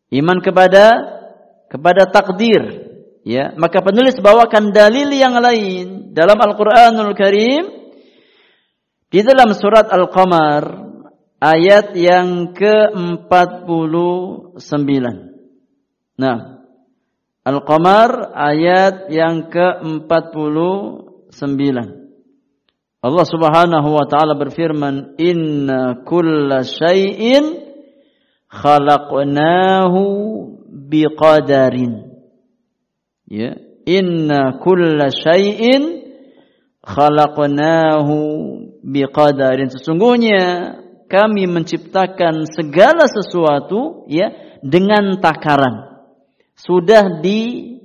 Iman kepada kepada takdir. Ya, maka penulis bawakan dalil yang lain dalam Al-Qur'anul Karim di dalam surat Al-Qamar ayat yang ke-49. Nah, Al-Qamar ayat yang ke-49. Allah Subhanahu wa taala berfirman, "Inna kulla syai'in khalaqnahu biqadarin." Ya, "Inna kulla syai'in khalaqnahu biqadarin." Sesungguhnya kami menciptakan segala sesuatu ya dengan takaran sudah di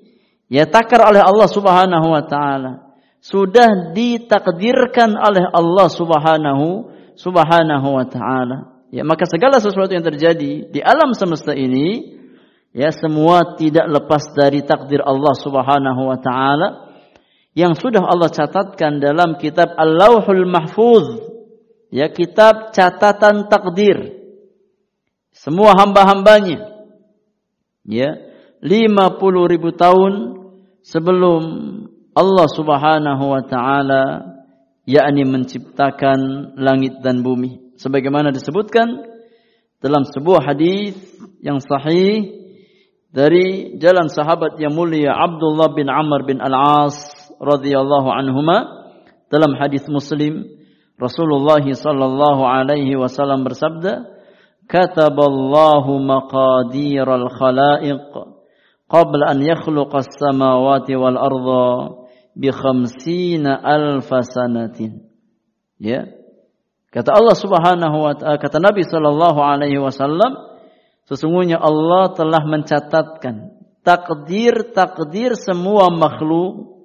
ya takar oleh Allah Subhanahu wa taala. Sudah ditakdirkan oleh Allah Subhanahu Subhanahu wa taala. Ya, maka segala sesuatu yang terjadi di alam semesta ini ya semua tidak lepas dari takdir Allah Subhanahu wa taala yang sudah Allah catatkan dalam kitab Al-Lauhul Mahfuz ya kitab catatan takdir semua hamba-hambanya ya 50 ribu tahun sebelum Allah Subhanahu wa taala yakni menciptakan langit dan bumi. Sebagaimana disebutkan dalam sebuah hadis yang sahih dari jalan sahabat yang mulia Abdullah bin Amr bin Al-As radhiyallahu anhuma dalam hadis Muslim Rasulullah sallallahu alaihi wasallam bersabda kataballahu maqadiral khalaiq qabla an yakhluqa as-samawati wal arda bi khamsina alfa sanatin. Ya. Kata Allah Subhanahu wa taala, kata Nabi sallallahu alaihi wasallam, sesungguhnya Allah telah mencatatkan takdir-takdir semua makhluk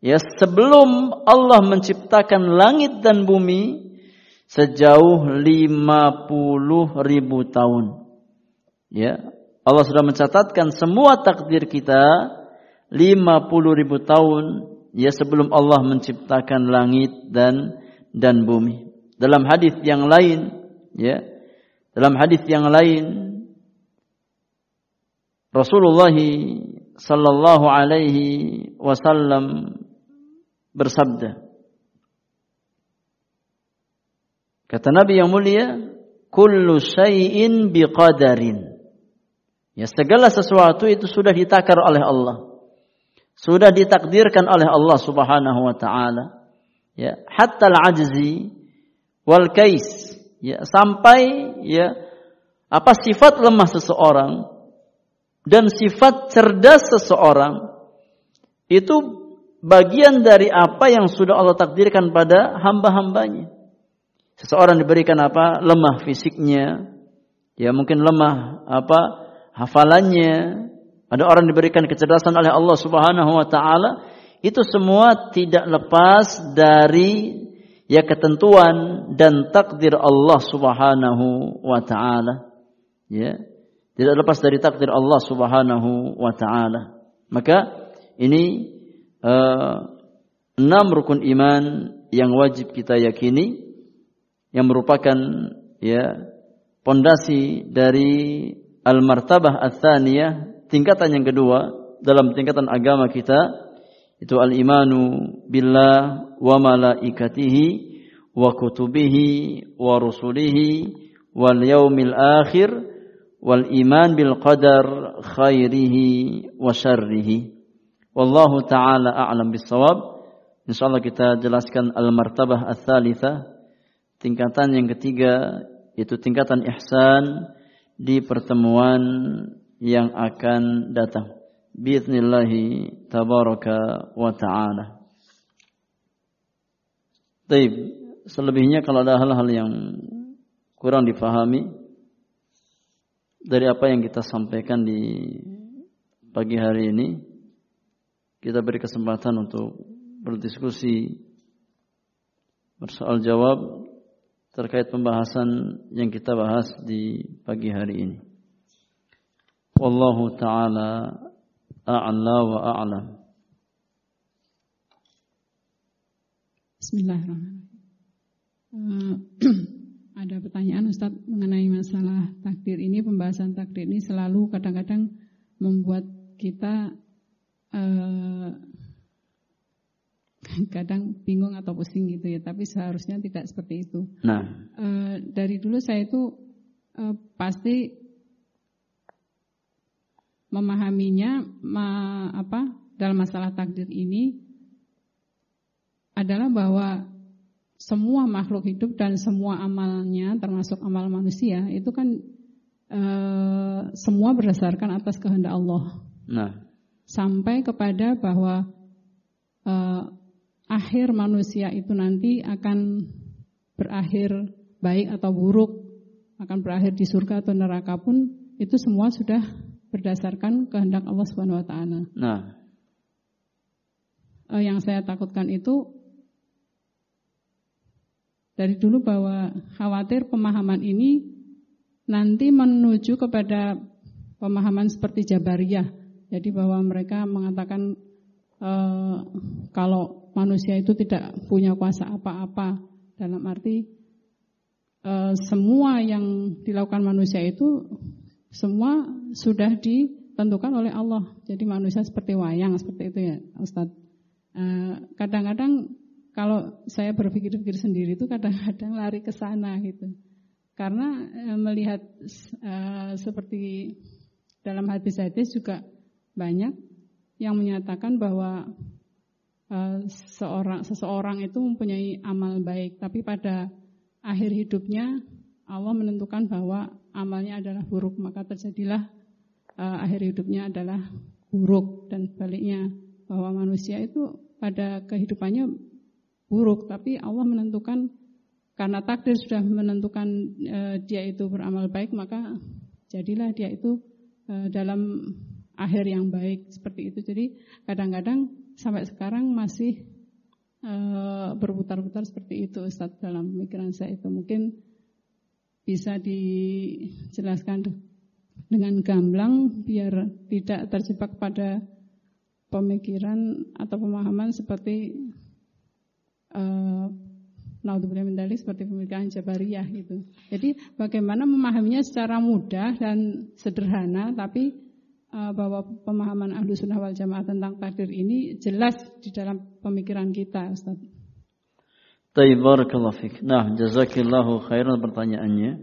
ya sebelum Allah menciptakan langit dan bumi sejauh 50 ribu tahun. Ya, Allah sudah mencatatkan semua takdir kita 50 ribu tahun ya sebelum Allah menciptakan langit dan dan bumi. Dalam hadis yang lain ya dalam hadis yang lain Rasulullah sallallahu alaihi wasallam bersabda Kata Nabi yang mulia, "Kullu syai'in biqadarin." Ya, segala sesuatu itu sudah ditakar oleh Allah. Sudah ditakdirkan oleh Allah Subhanahu wa taala. Ya, hatta al-ajzi wal kais. Ya, sampai ya apa sifat lemah seseorang dan sifat cerdas seseorang itu bagian dari apa yang sudah Allah takdirkan pada hamba-hambanya. Seseorang diberikan apa? Lemah fisiknya, ya mungkin lemah apa? Hafalannya, ada orang diberikan kecerdasan oleh Allah Subhanahu wa taala, itu semua tidak lepas dari ya ketentuan dan takdir Allah Subhanahu wa taala. Ya. Tidak lepas dari takdir Allah Subhanahu wa taala. Maka ini uh, enam rukun iman yang wajib kita yakini yang merupakan ya pondasi dari al-martabah ats-tsaniyah tingkatan yang kedua dalam tingkatan agama kita itu al-imanu billah wa malaikatihi wa kutubihi wa rusulihi wal yaumil akhir wal iman bil qadar khairihi wa syarrihi. Wallahu taala a'lam bissawab. Insyaallah kita jelaskan al-martabah ats-tsalitsah tingkatan yang ketiga yaitu tingkatan ihsan di pertemuan yang akan datang biiznillahi tabaraka wa ta'ala. Baik, selebihnya kalau ada hal-hal yang kurang difahami dari apa yang kita sampaikan di pagi hari ini, kita beri kesempatan untuk berdiskusi bersoal jawab terkait pembahasan yang kita bahas di pagi hari ini. Wallahu taala a'la wa a'lam. Bismillahirrahmanirrahim. Uh, ada pertanyaan Ustaz mengenai masalah takdir ini, pembahasan takdir ini selalu kadang-kadang membuat kita uh, kadang bingung atau pusing gitu ya, tapi seharusnya tidak seperti itu. Nah, uh, dari dulu saya itu uh, pasti memahaminya ma, apa dalam masalah takdir ini adalah bahwa semua makhluk hidup dan semua amalnya termasuk amal manusia itu kan e, semua berdasarkan atas kehendak Allah. Nah, sampai kepada bahwa e, akhir manusia itu nanti akan berakhir baik atau buruk, akan berakhir di surga atau neraka pun itu semua sudah berdasarkan kehendak Allah Subhanahu wa taala. Nah, uh, yang saya takutkan itu dari dulu bahwa khawatir pemahaman ini nanti menuju kepada pemahaman seperti Jabariyah. Jadi bahwa mereka mengatakan uh, kalau manusia itu tidak punya kuasa apa-apa dalam arti uh, semua yang dilakukan manusia itu semua sudah ditentukan oleh Allah. Jadi manusia seperti wayang seperti itu ya, Ustadz. Eh, kadang-kadang kalau saya berpikir-pikir sendiri itu kadang-kadang lari ke sana gitu. Karena eh, melihat uh, seperti dalam hadis-hadis juga banyak yang menyatakan bahwa uh, seorang seseorang itu mempunyai amal baik, tapi pada akhir hidupnya Allah menentukan bahwa amalnya adalah buruk, maka terjadilah uh, akhir hidupnya adalah buruk. Dan sebaliknya bahwa manusia itu pada kehidupannya buruk, tapi Allah menentukan karena takdir sudah menentukan uh, dia itu beramal baik, maka jadilah dia itu uh, dalam akhir yang baik. Seperti itu. Jadi kadang-kadang sampai sekarang masih uh, berputar-putar seperti itu Ustaz dalam pemikiran saya itu mungkin bisa dijelaskan dengan gamblang biar tidak terjebak pada pemikiran atau pemahaman seperti uh, naudzubillah seperti pemikiran Jabariyah gitu. Jadi bagaimana memahaminya secara mudah dan sederhana tapi uh, bahwa pemahaman ahlu sunnah wal jamaah tentang takdir ini jelas di dalam pemikiran kita Ustaz. Barakallahu fik. Nah, jazakillahu khairan pertanyaannya.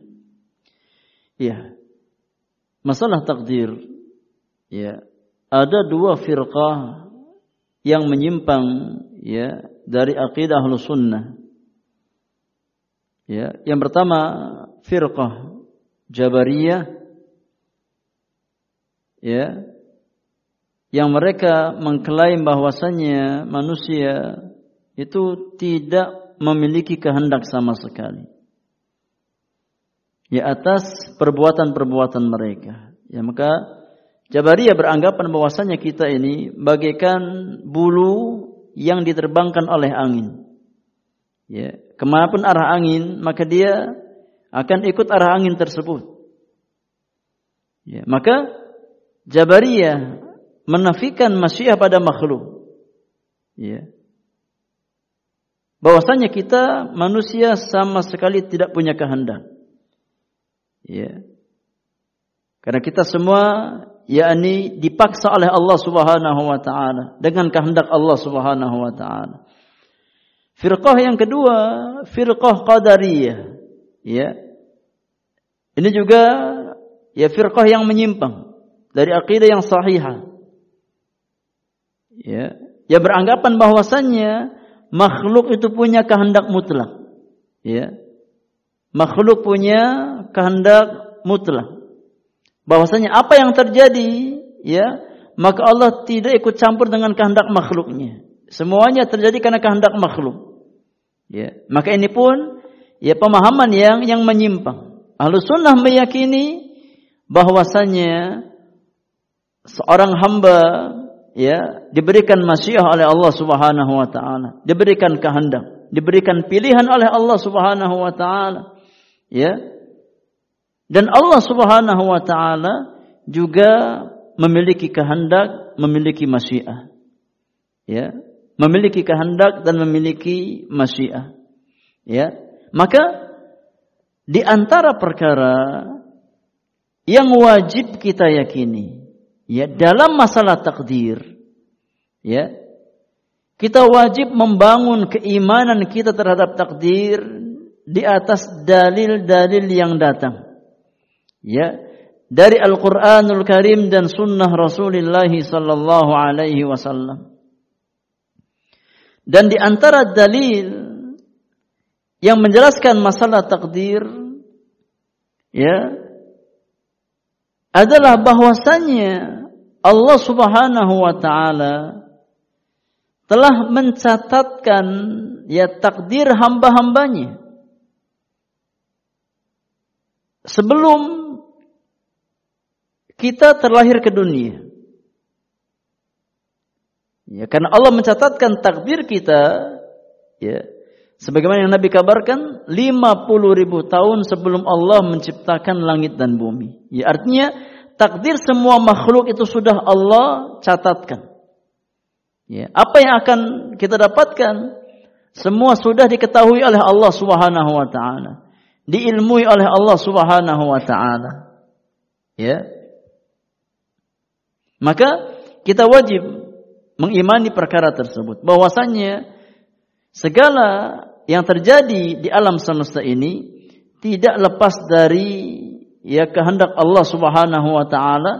Ya. Masalah takdir ya, ada dua firqah yang menyimpang ya dari akidah Ahlus Sunnah. Ya, yang pertama firqah Jabariyah ya yang mereka mengklaim bahwasannya manusia itu tidak memiliki kehendak sama sekali. Ya atas perbuatan-perbuatan mereka. Ya maka Jabariyah beranggapan bahwasanya kita ini bagaikan bulu yang diterbangkan oleh angin. Ya, ke mana pun arah angin, maka dia akan ikut arah angin tersebut. Ya, maka Jabariyah menafikan masyiah pada makhluk. Ya. Bahwasanya kita manusia sama sekali tidak punya kehendak. Ya. Karena kita semua yakni dipaksa oleh Allah Subhanahu wa taala dengan kehendak Allah Subhanahu wa taala. Firqah yang kedua, firqah qadariyah. Ya. Ini juga ya firqah yang menyimpang dari akidah yang sahihah. Ya, ya beranggapan bahwasannya makhluk itu punya kehendak mutlak. Ya. Makhluk punya kehendak mutlak. Bahwasanya apa yang terjadi, ya, maka Allah tidak ikut campur dengan kehendak makhluknya. Semuanya terjadi karena kehendak makhluk. Ya, maka ini pun ya pemahaman yang yang menyimpang. Ahlu sunnah meyakini bahwasanya seorang hamba ya diberikan masyiah oleh Allah Subhanahu wa taala, diberikan kehendak, diberikan pilihan oleh Allah Subhanahu wa taala. Ya. Dan Allah Subhanahu wa taala juga memiliki kehendak, memiliki masyiah. Ya, memiliki kehendak dan memiliki masyiah. Ya. Maka di antara perkara yang wajib kita yakini ya dalam masalah takdir ya kita wajib membangun keimanan kita terhadap takdir di atas dalil-dalil yang datang. Ya dari Al-Qur'anul Karim dan sunnah Rasulullah sallallahu alaihi wasallam. Dan di antara dalil yang menjelaskan masalah takdir ya adalah bahwasannya Allah Subhanahu wa taala telah mencatatkan ya takdir hamba-hambanya sebelum kita terlahir ke dunia. Ya, karena Allah mencatatkan takdir kita ya Sebagaimana yang Nabi kabarkan 50 ribu tahun sebelum Allah menciptakan langit dan bumi. Ya, artinya takdir semua makhluk itu sudah Allah catatkan. Ya, apa yang akan kita dapatkan semua sudah diketahui oleh Allah Subhanahu wa taala. Diilmui oleh Allah Subhanahu wa taala. Ya. Maka kita wajib mengimani perkara tersebut bahwasanya segala yang terjadi di alam semesta ini tidak lepas dari ya kehendak Allah Subhanahu wa taala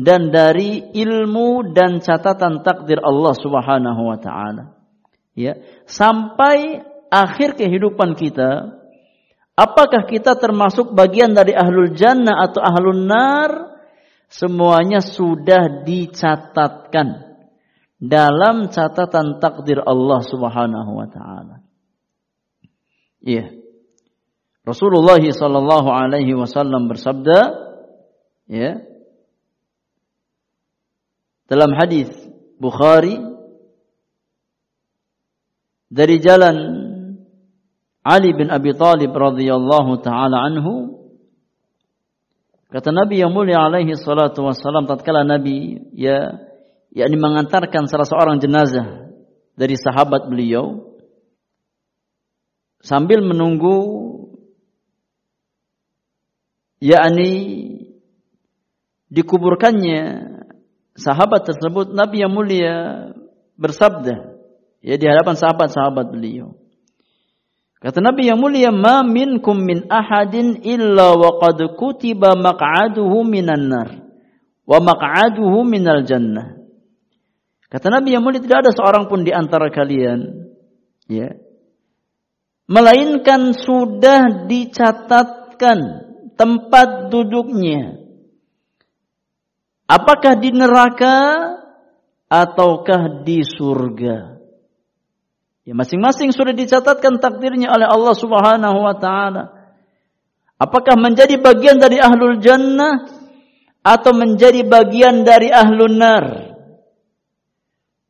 dan dari ilmu dan catatan takdir Allah Subhanahu wa taala. Ya, sampai akhir kehidupan kita apakah kita termasuk bagian dari ahlul jannah atau ahlul nar semuanya sudah dicatatkan dalam catatan takdir Allah Subhanahu wa taala. Iya. Rasulullah sallallahu alaihi wasallam bersabda, ya. Dalam hadis Bukhari dari jalan Ali bin Abi Talib radhiyallahu taala anhu kata Nabi yang mulia alaihi salatu wasallam tatkala Nabi ya yakni mengantarkan salah seorang jenazah dari sahabat beliau sambil menunggu yakni dikuburkannya sahabat tersebut Nabi yang mulia bersabda ya di hadapan sahabat-sahabat beliau. Kata Nabi yang mulia ma minkum min ahadin illa wa qad kutiba maq'aduhu minan nar wa maq'aduhu minal jannah. Kata Nabi yang mulia tidak ada seorang pun di antara kalian ya melainkan sudah dicatatkan tempat duduknya. Apakah di neraka ataukah di surga? Ya masing-masing sudah dicatatkan takdirnya oleh Allah Subhanahu wa taala. Apakah menjadi bagian dari ahlul jannah atau menjadi bagian dari ahlun nar?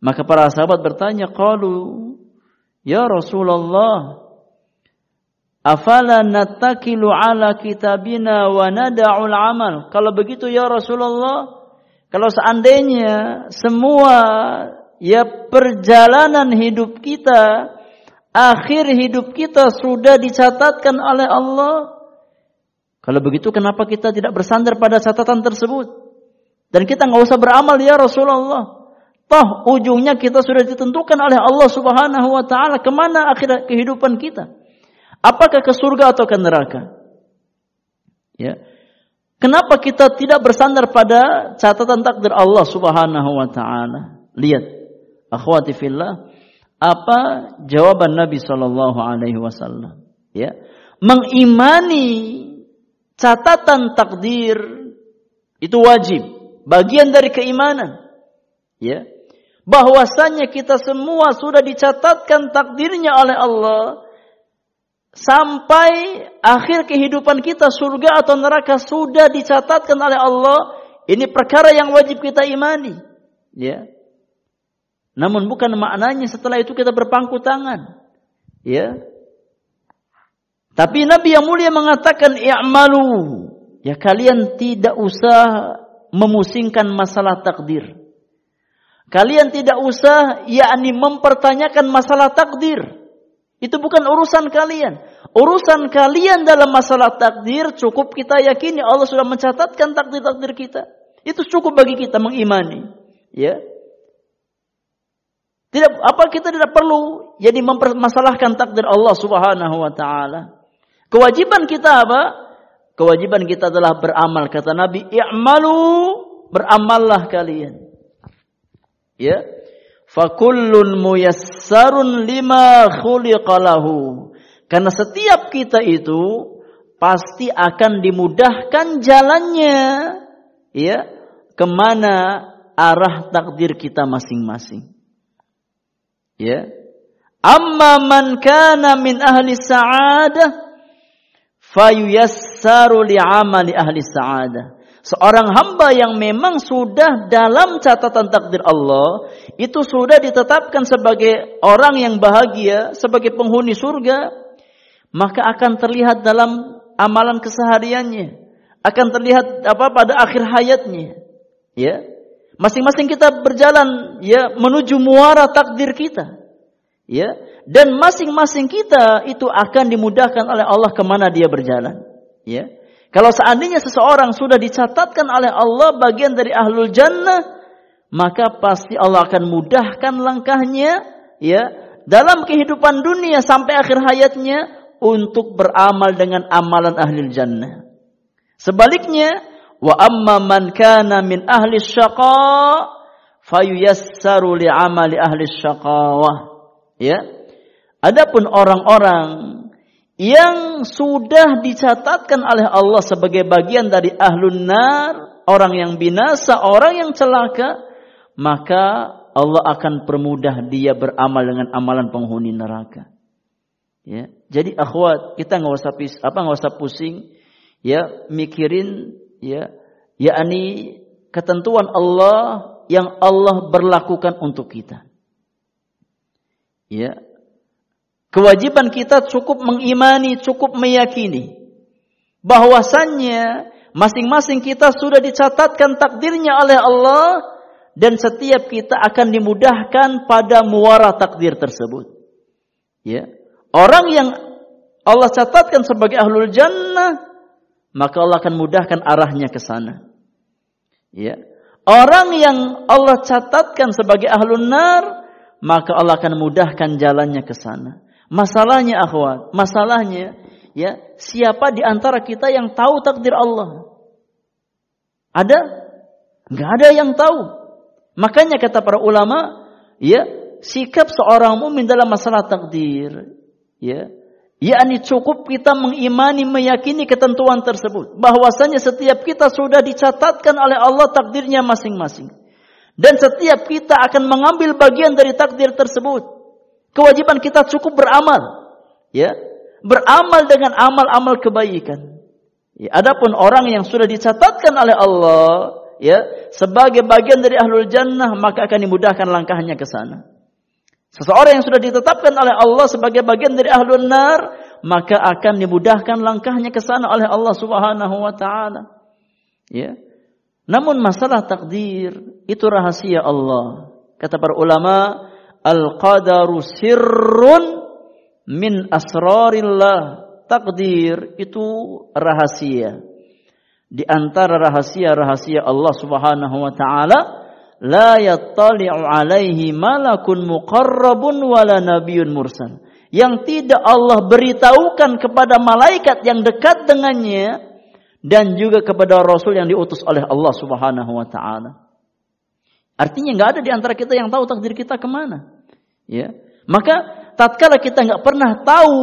Maka para sahabat bertanya, "Qalu, ya Rasulullah, Afala nattakilu ala kitabina wa nada'ul amal. Kalau begitu ya Rasulullah, kalau seandainya semua ya perjalanan hidup kita, akhir hidup kita sudah dicatatkan oleh Allah. Kalau begitu kenapa kita tidak bersandar pada catatan tersebut? Dan kita nggak usah beramal ya Rasulullah. Toh ujungnya kita sudah ditentukan oleh Allah Subhanahu wa taala ke mana akhir kehidupan kita. Apakah ke surga atau ke neraka? Ya. Kenapa kita tidak bersandar pada catatan takdir Allah Subhanahu wa taala? Lihat, akhwati fillah, apa jawaban Nabi sallallahu alaihi wasallam? Ya. Mengimani catatan takdir itu wajib, bagian dari keimanan. Ya. Bahwasanya kita semua sudah dicatatkan takdirnya oleh Allah sampai akhir kehidupan kita surga atau neraka sudah dicatatkan oleh Allah ini perkara yang wajib kita imani. Ya. Namun bukan maknanya setelah itu kita berpangku tangan. Ya. Tapi Nabi yang mulia mengatakan i'malu. Ya kalian tidak usah memusingkan masalah takdir. Kalian tidak usah yakni mempertanyakan masalah takdir itu bukan urusan kalian. Urusan kalian dalam masalah takdir cukup kita yakini Allah sudah mencatatkan takdir-takdir kita. Itu cukup bagi kita mengimani. Ya. Tidak apa kita tidak perlu jadi mempermasalahkan takdir Allah Subhanahu wa taala. Kewajiban kita apa? Kewajiban kita adalah beramal kata Nabi, "I'malu", beramallah kalian. Ya. Fakullun muyassarun lima khuliqalahu. Karena setiap kita itu pasti akan dimudahkan jalannya ya ke mana arah takdir kita masing-masing. Ya. Amma man kana min ahli sa'adah fayuyassaru li'amali ahli sa'adah. Seorang hamba yang memang sudah dalam catatan takdir Allah, itu sudah ditetapkan sebagai orang yang bahagia, sebagai penghuni surga, maka akan terlihat dalam amalan kesehariannya, akan terlihat apa pada akhir hayatnya. Ya. Masing-masing kita berjalan ya menuju muara takdir kita. Ya, dan masing-masing kita itu akan dimudahkan oleh Allah ke mana dia berjalan. Ya. Kalau seandainya seseorang sudah dicatatkan oleh Allah bagian dari ahlul jannah, maka pasti Allah akan mudahkan langkahnya ya dalam kehidupan dunia sampai akhir hayatnya untuk beramal dengan amalan ahlul jannah. Sebaliknya, wa amma man kana min ahli syaqa fayuyassaru li amali ahli syaqawah. Ya. Adapun orang-orang yang sudah dicatatkan oleh Allah sebagai bagian dari ahlun nar, orang yang binasa, orang yang celaka, maka Allah akan permudah dia beramal dengan amalan penghuni neraka. Ya. Jadi akhwat, kita nggak usah pis, apa nggak usah pusing ya mikirin ya yakni ketentuan Allah yang Allah berlakukan untuk kita. Ya, Kewajiban kita cukup mengimani, cukup meyakini bahwasannya masing-masing kita sudah dicatatkan takdirnya oleh Allah dan setiap kita akan dimudahkan pada muara takdir tersebut. Ya. Orang yang Allah catatkan sebagai ahlul jannah, maka Allah akan mudahkan arahnya ke sana. Ya. Orang yang Allah catatkan sebagai ahlul nar, maka Allah akan mudahkan jalannya ke sana. Masalahnya akhwat, masalahnya ya, siapa di antara kita yang tahu takdir Allah? Ada? Enggak ada yang tahu. Makanya kata para ulama, ya, sikap seorang mukmin dalam masalah takdir, ya, yakni cukup kita mengimani, meyakini ketentuan tersebut, bahwasanya setiap kita sudah dicatatkan oleh Allah takdirnya masing-masing. Dan setiap kita akan mengambil bagian dari takdir tersebut. Kewajiban kita cukup beramal. Ya. Beramal dengan amal-amal kebaikan. Ya, adapun orang yang sudah dicatatkan oleh Allah ya sebagai bagian dari ahlul jannah maka akan dimudahkan langkahnya ke sana. Seseorang yang sudah ditetapkan oleh Allah sebagai bagian dari ahlul nar maka akan dimudahkan langkahnya ke sana oleh Allah Subhanahu wa taala. Ya. Namun masalah takdir itu rahasia Allah. Kata para ulama, al-qadaru sirrun min asrarillah. Takdir itu rahasia. Di antara rahasia-rahasia Allah Subhanahu wa taala, la yattali'u alaihi malakun muqarrabun wala nabiyyun mursal. Yang tidak Allah beritahukan kepada malaikat yang dekat dengannya dan juga kepada rasul yang diutus oleh Allah Subhanahu wa taala. Artinya nggak ada di antara kita yang tahu takdir kita ke mana. Ya. Maka tatkala kita nggak pernah tahu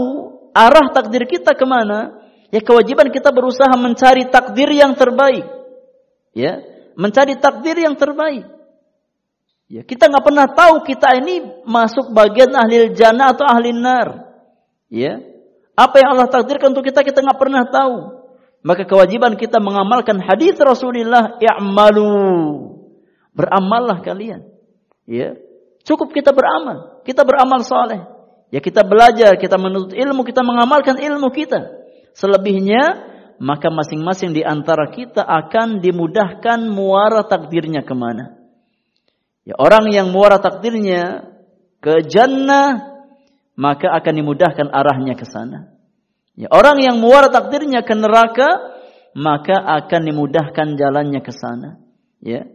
arah takdir kita ke mana, ya kewajiban kita berusaha mencari takdir yang terbaik. Ya, mencari takdir yang terbaik. Ya, kita nggak pernah tahu kita ini masuk bagian ahli jannah atau ahli nar. Ya, apa yang Allah takdirkan untuk kita kita nggak pernah tahu. Maka kewajiban kita mengamalkan hadis Rasulullah, i'malu. Beramallah kalian. Ya. Cukup kita beramal. Kita beramal saleh. Ya kita belajar, kita menuntut ilmu, kita mengamalkan ilmu kita. Selebihnya maka masing-masing di antara kita akan dimudahkan muara takdirnya ke mana. Ya, orang yang muara takdirnya ke jannah, maka akan dimudahkan arahnya ke sana. Ya, orang yang muara takdirnya ke neraka, maka akan dimudahkan jalannya ke sana. Ya.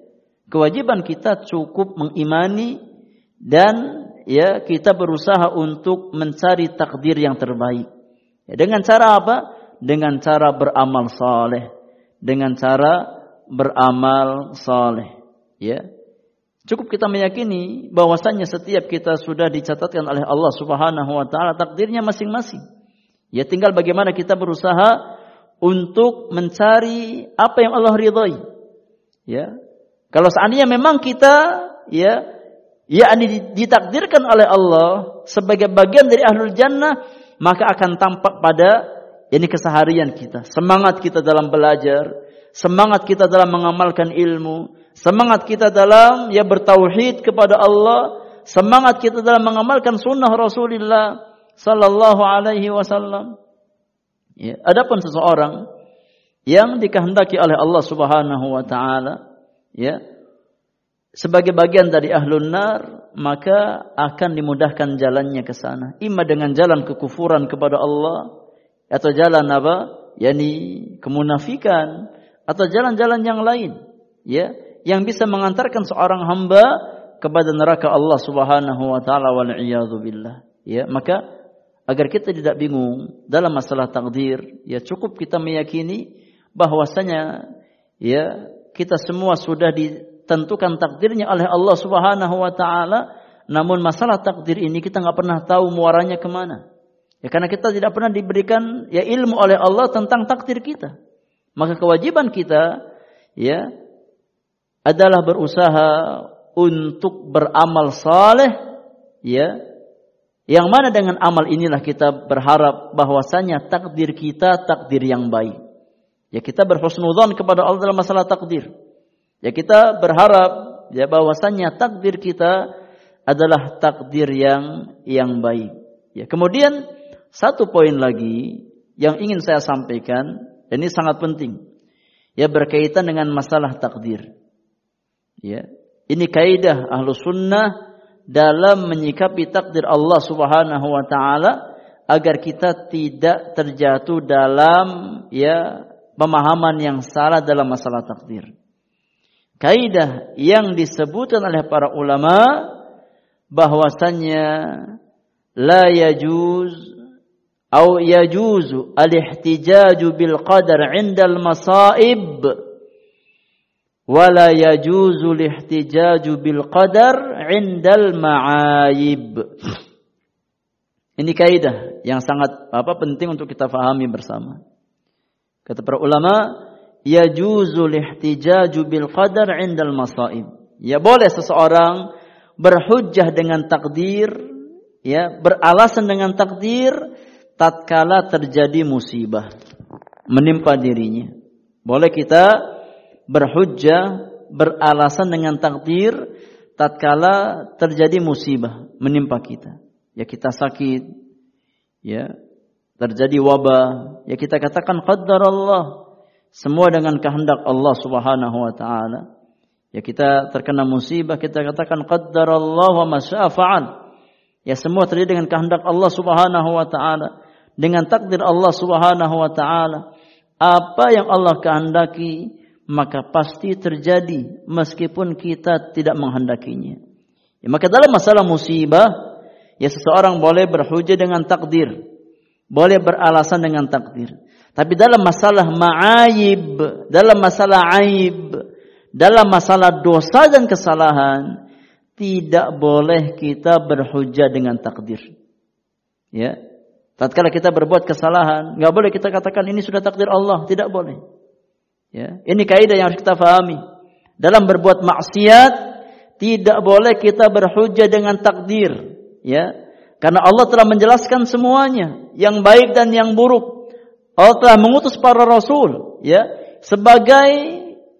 Kewajiban kita cukup mengimani dan ya kita berusaha untuk mencari takdir yang terbaik. Ya, dengan cara apa? Dengan cara beramal saleh. Dengan cara beramal saleh. Ya. Cukup kita meyakini bahwasanya setiap kita sudah dicatatkan oleh Allah Subhanahu wa taala takdirnya masing-masing. Ya tinggal bagaimana kita berusaha untuk mencari apa yang Allah ridhai. Ya. Kalau seandainya memang kita ya ya ditakdirkan oleh Allah sebagai bagian dari ahlul jannah, maka akan tampak pada ini keseharian kita, semangat kita dalam belajar, semangat kita dalam mengamalkan ilmu, semangat kita dalam ya bertauhid kepada Allah, semangat kita dalam mengamalkan sunnah Rasulullah sallallahu alaihi wasallam. Ya, adapun seseorang yang dikehendaki oleh Allah Subhanahu wa taala ya. Sebagai bagian dari ahlun nar maka akan dimudahkan jalannya ke sana. Imma dengan jalan kekufuran kepada Allah atau jalan apa? Yakni kemunafikan atau jalan-jalan yang lain. Ya. Yang bisa mengantarkan seorang hamba kepada neraka Allah Subhanahu wa taala wal billah. Ya. Maka agar kita tidak bingung dalam masalah takdir ya cukup kita meyakini bahwasanya ya kita semua sudah ditentukan takdirnya oleh Allah Subhanahu wa taala. Namun masalah takdir ini kita nggak pernah tahu muaranya ke mana. Ya karena kita tidak pernah diberikan ya ilmu oleh Allah tentang takdir kita. Maka kewajiban kita ya adalah berusaha untuk beramal saleh ya. Yang mana dengan amal inilah kita berharap bahwasanya takdir kita takdir yang baik. Ya kita berhusnudzon kepada Allah dalam masalah takdir. Ya kita berharap ya bahwasanya takdir kita adalah takdir yang yang baik. Ya kemudian satu poin lagi yang ingin saya sampaikan dan ini sangat penting. Ya berkaitan dengan masalah takdir. Ya, ini kaidah ahlu sunnah dalam menyikapi takdir Allah Subhanahu wa taala agar kita tidak terjatuh dalam ya pemahaman yang salah dalam masalah takdir. Kaidah yang disebutkan oleh para ulama bahwasannya la yajuz atau yajuzu al-ihtijaju bil qadar 'inda al-masaib wala yajuzu lihtijaju bil qadar indal ma'ayib. Ini kaidah yang sangat apa penting untuk kita fahami bersama. Kata para ulama, yajuzu lihtijaju bil qadar indal masaib. Ya boleh seseorang berhujjah dengan takdir, ya, beralasan dengan takdir tatkala terjadi musibah menimpa dirinya. Boleh kita berhujjah, beralasan dengan takdir tatkala terjadi musibah menimpa kita. Ya kita sakit, ya terjadi wabah, ya kita katakan qaddar Allah. Semua dengan kehendak Allah Subhanahu wa taala. Ya kita terkena musibah, kita katakan qaddar Allah wa masya'a Ya semua terjadi dengan kehendak Allah Subhanahu wa taala, dengan takdir Allah Subhanahu wa taala. Apa yang Allah kehendaki maka pasti terjadi meskipun kita tidak menghendakinya. Ya, maka dalam masalah musibah ya seseorang boleh berhujah dengan takdir, boleh beralasan dengan takdir. Tapi dalam masalah ma'ayib, dalam masalah aib, dalam masalah dosa dan kesalahan, tidak boleh kita berhujah dengan takdir. Ya. Tatkala kita berbuat kesalahan, nggak boleh kita katakan ini sudah takdir Allah, tidak boleh. Ya. Ini kaidah yang harus kita fahami. Dalam berbuat maksiat, tidak boleh kita berhujah dengan takdir, ya. Karena Allah telah menjelaskan semuanya, yang baik dan yang buruk. Allah telah mengutus para rasul, ya, sebagai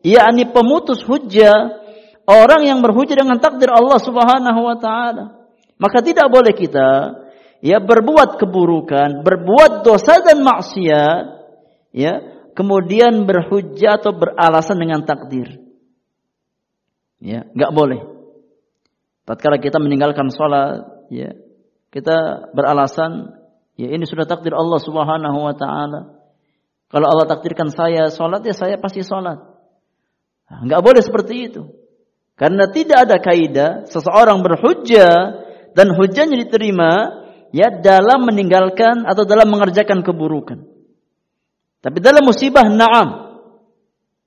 yakni pemutus hujah orang yang berhujah dengan takdir Allah Subhanahu wa taala. Maka tidak boleh kita ya berbuat keburukan, berbuat dosa dan maksiat ya, kemudian berhujah atau beralasan dengan takdir. Ya, enggak boleh. Tatkala kita meninggalkan sholat, ya, kita beralasan, ya ini sudah takdir Allah Subhanahu wa taala. Kalau Allah takdirkan saya sholat, ya saya pasti sholat. Enggak boleh seperti itu. Karena tidak ada kaidah seseorang berhujjah dan hujjahnya diterima ya dalam meninggalkan atau dalam mengerjakan keburukan. Tapi dalam musibah na'am.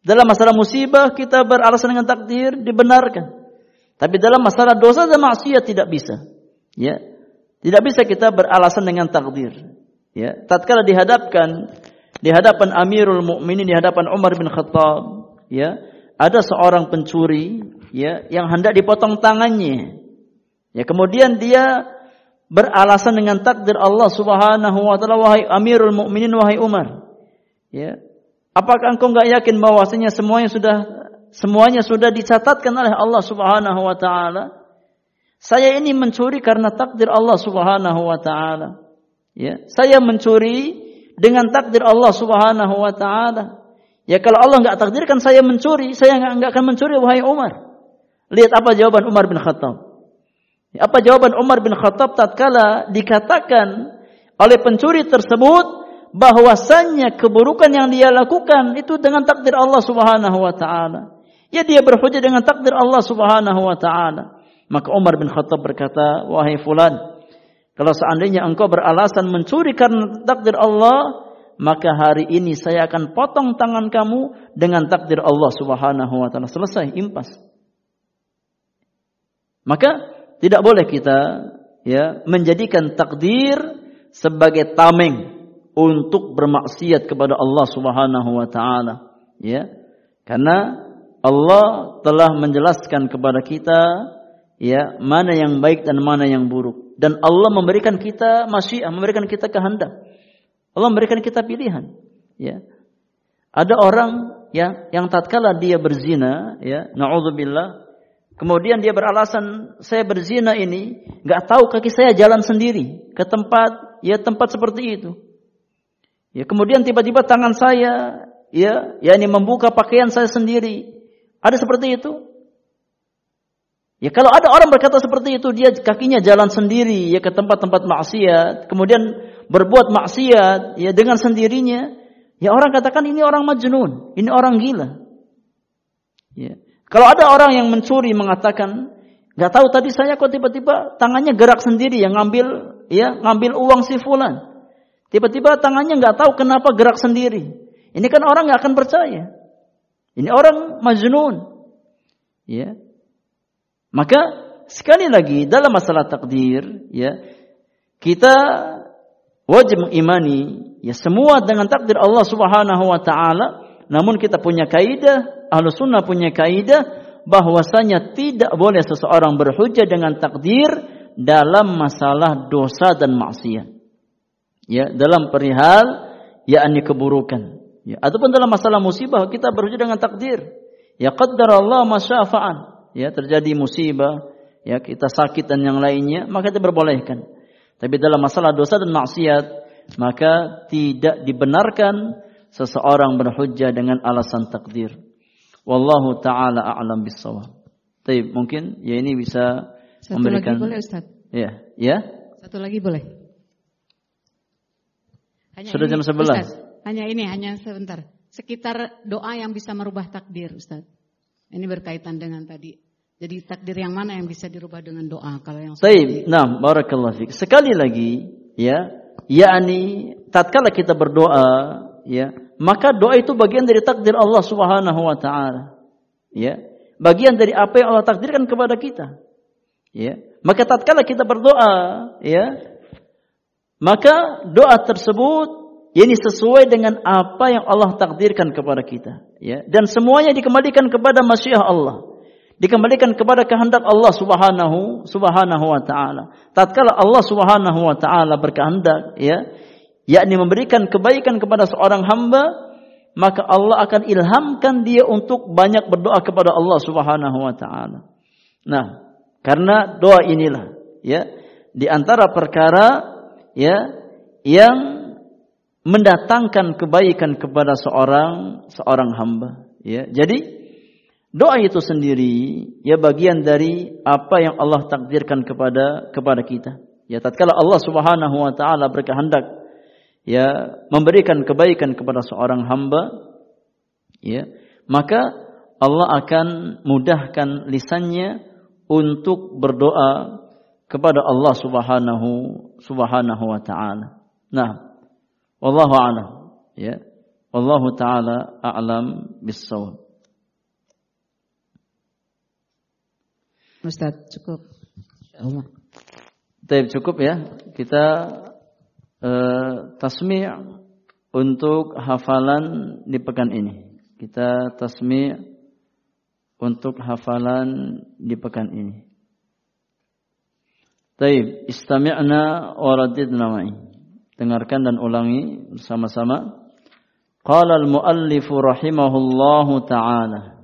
Dalam masalah musibah kita beralasan dengan takdir dibenarkan. Tapi dalam masalah dosa dan maksiat tidak bisa. Ya. Tidak bisa kita beralasan dengan takdir. Ya, tatkala dihadapkan di hadapan Amirul Mukminin di hadapan Umar bin Khattab, ya, ada seorang pencuri ya yang hendak dipotong tangannya. Ya kemudian dia beralasan dengan takdir Allah Subhanahu wa taala wahai Amirul Mukminin wahai Umar. Ya. Apakah engkau enggak yakin bahwasanya semuanya sudah semuanya sudah dicatatkan oleh Allah Subhanahu wa taala? Saya ini mencuri karena takdir Allah Subhanahu wa taala. Ya, saya mencuri dengan takdir Allah Subhanahu wa taala. Ya kalau Allah nggak takdirkan saya mencuri, saya nggak akan mencuri wahai Umar. Lihat apa jawaban Umar bin Khattab. Ya, apa jawaban Umar bin Khattab tatkala dikatakan oleh pencuri tersebut bahwasannya keburukan yang dia lakukan itu dengan takdir Allah Subhanahu wa taala. Ya dia berhujah dengan takdir Allah Subhanahu wa taala. Maka Umar bin Khattab berkata, "Wahai fulan, kalau seandainya engkau beralasan mencuri karena takdir Allah, maka hari ini saya akan potong tangan kamu dengan takdir Allah Subhanahu wa taala. Selesai, impas. Maka tidak boleh kita ya menjadikan takdir sebagai tameng untuk bermaksiat kepada Allah Subhanahu wa taala, ya. Karena Allah telah menjelaskan kepada kita ya mana yang baik dan mana yang buruk dan Allah memberikan kita masyiah, memberikan kita kehendak. Allah memberikan kita pilihan. Ya. Ada orang ya yang tatkala dia berzina, ya, naudzubillah, kemudian dia beralasan saya berzina ini nggak tahu kaki saya jalan sendiri ke tempat ya tempat seperti itu. Ya, kemudian tiba-tiba tangan saya ya, ya ini membuka pakaian saya sendiri. Ada seperti itu? Ya kalau ada orang berkata seperti itu, dia kakinya jalan sendiri ya ke tempat-tempat maksiat, kemudian berbuat maksiat ya dengan sendirinya, ya orang katakan ini orang majnun, ini orang gila. Ya. Kalau ada orang yang mencuri mengatakan, nggak tahu tadi saya kok tiba-tiba tangannya gerak sendiri ya ngambil ya ngambil uang si fulan. Tiba-tiba tangannya nggak tahu kenapa gerak sendiri. Ini kan orang nggak akan percaya. Ini orang majnun. Ya. Maka sekali lagi dalam masalah takdir ya kita wajib mengimani ya semua dengan takdir Allah Subhanahu wa taala. Namun kita punya kaidah ahlu sunnah punya kaidah bahwasanya tidak boleh seseorang berhujah dengan takdir dalam masalah dosa dan maksiat. Ya dalam perihal yakni keburukan. Ya ataupun dalam masalah musibah kita berhujah dengan takdir. Ya qaddar Allah masyafa'an ya terjadi musibah ya kita sakit dan yang lainnya maka kita berbolehkan tapi dalam masalah dosa dan maksiat, maka tidak dibenarkan seseorang berhujjah dengan alasan takdir. Wallahu taala a'lam bissawab. Tapi mungkin ya ini bisa Satu memberikan lagi boleh Ustaz? Ya, ya. Satu lagi boleh. Hanya Sudah ini, jam 11. Ustaz, hanya ini, hanya sebentar. Sekitar doa yang bisa merubah takdir, Ustaz. Ini berkaitan dengan tadi. Jadi takdir yang mana yang bisa dirubah dengan doa kalau yang Baik, nah barakallahu fiik. Sekali lagi ya, yakni tatkala kita berdoa ya, maka doa itu bagian dari takdir Allah Subhanahu wa taala. Ya. Bagian dari apa yang Allah takdirkan kepada kita. Ya. Maka tatkala kita berdoa, ya, maka doa tersebut ini sesuai dengan apa yang Allah takdirkan kepada kita, ya. Dan semuanya dikembalikan kepada masyiah Allah dikembalikan kepada kehendak Allah Subhanahu Subhanahu wa taala. Tatkala Allah Subhanahu wa taala berkehendak ya, yakni memberikan kebaikan kepada seorang hamba, maka Allah akan ilhamkan dia untuk banyak berdoa kepada Allah Subhanahu wa taala. Nah, karena doa inilah ya di antara perkara ya yang mendatangkan kebaikan kepada seorang seorang hamba ya. Jadi Doa itu sendiri ya bagian dari apa yang Allah takdirkan kepada kepada kita. Ya tatkala Allah Subhanahu wa taala berkehendak ya memberikan kebaikan kepada seorang hamba ya maka Allah akan mudahkan lisannya untuk berdoa kepada Allah Subhanahu Subhanahu wa taala. Nah, wallahu a'lam ya. Wallahu taala a'lam bis-shawab. Ustaz, cukup. Baik, cukup ya. Kita uh, tasmi' untuk hafalan di pekan ini. Kita tasmi' untuk hafalan di pekan ini. Taib, istami'na wa radidna ma'i. Dengarkan dan ulangi bersama-sama. Qala al-muallif rahimahullahu ta'ala.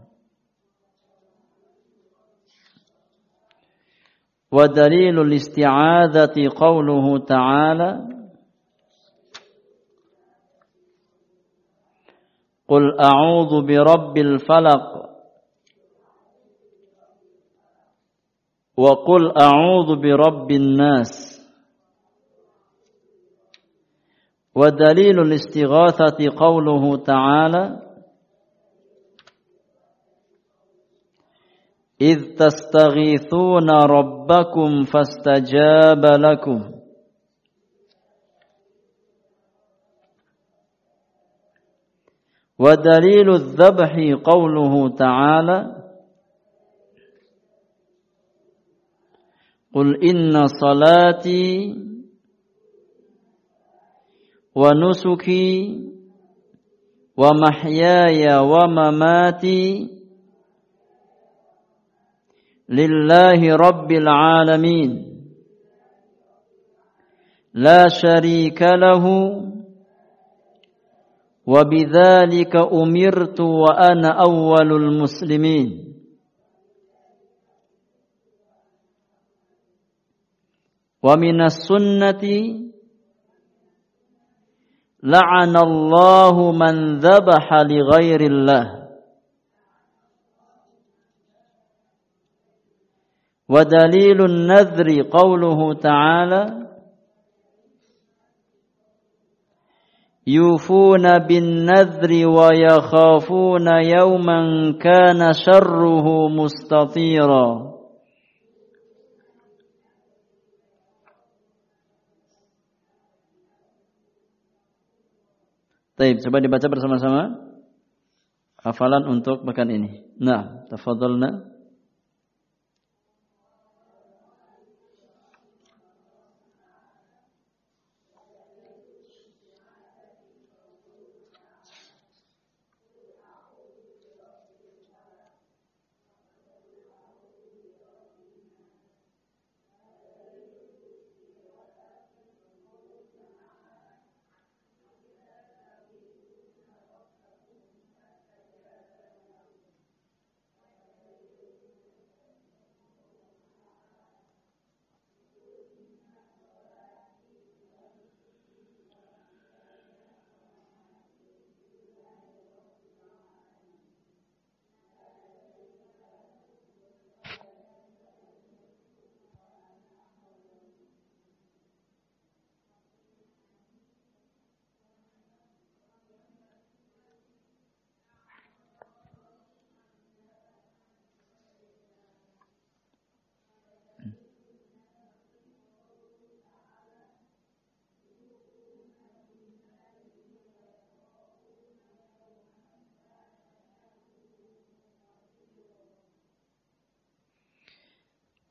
ودليل الاستعاذة قوله تعالى قل أعوذ برب الفلق وقل أعوذ برب الناس ودليل الاستغاثة قوله تعالى إذ تستغيثون ربكم فاستجاب لكم. ودليل الذبح قوله تعالى قل إن صلاتي ونسكي ومحياي ومماتي لله رب العالمين. لا شريك له. وبذلك أمرت وأنا أول المسلمين. ومن السنة لعن الله من ذبح لغير الله. ودليل النذر قوله تعالى يوفون بالنذر ويخافون يوما كان شره مستطيرا. طيب coba dibaca bersama-sama. Hafalan untuk pekan ini. Nah tafadhalna.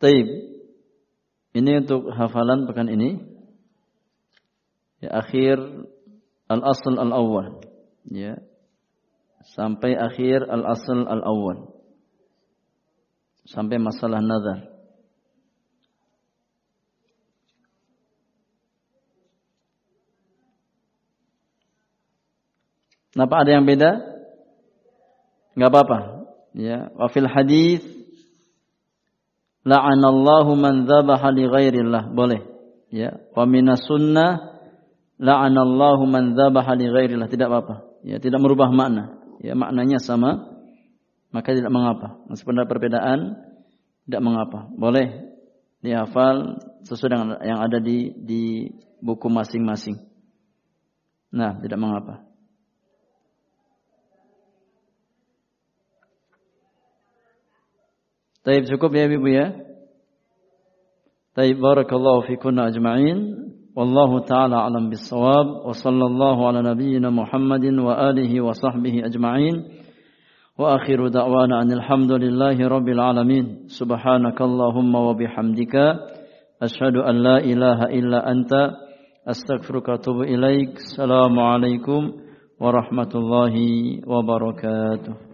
Taib. Ini untuk hafalan pekan ini. Ya, akhir al-asl al-awwal. Ya. Sampai akhir al-asl al-awwal. Sampai masalah nazar. Kenapa ada yang beda? Enggak apa-apa. Ya, wa fil hadis la'anallahu man dzabaha li ghairillah. Boleh. Ya, wa minas sunnah la'anallahu man dzabaha li ghairillah. Tidak apa-apa. Ya, tidak merubah makna. Ya, maknanya sama. Maka tidak mengapa. Meskipun ada perbedaan, tidak mengapa. Boleh dihafal sesuai dengan yang ada di di buku masing-masing. Nah, tidak mengapa. Taib cukup ya Ibu ya. Taib barakallahu fikunna ajma'in. Wallahu ta'ala alam bisawab. Wa sallallahu ala nabiyyina Muhammadin wa alihi wa sahbihi ajma'in. Wa akhiru da'wana anil hamdulillahi rabbil alamin. Subhanakallahumma wa bihamdika. Ashhadu an la ilaha illa anta. Astaghfiruka atubu ilaik. Assalamualaikum warahmatullahi wabarakatuh.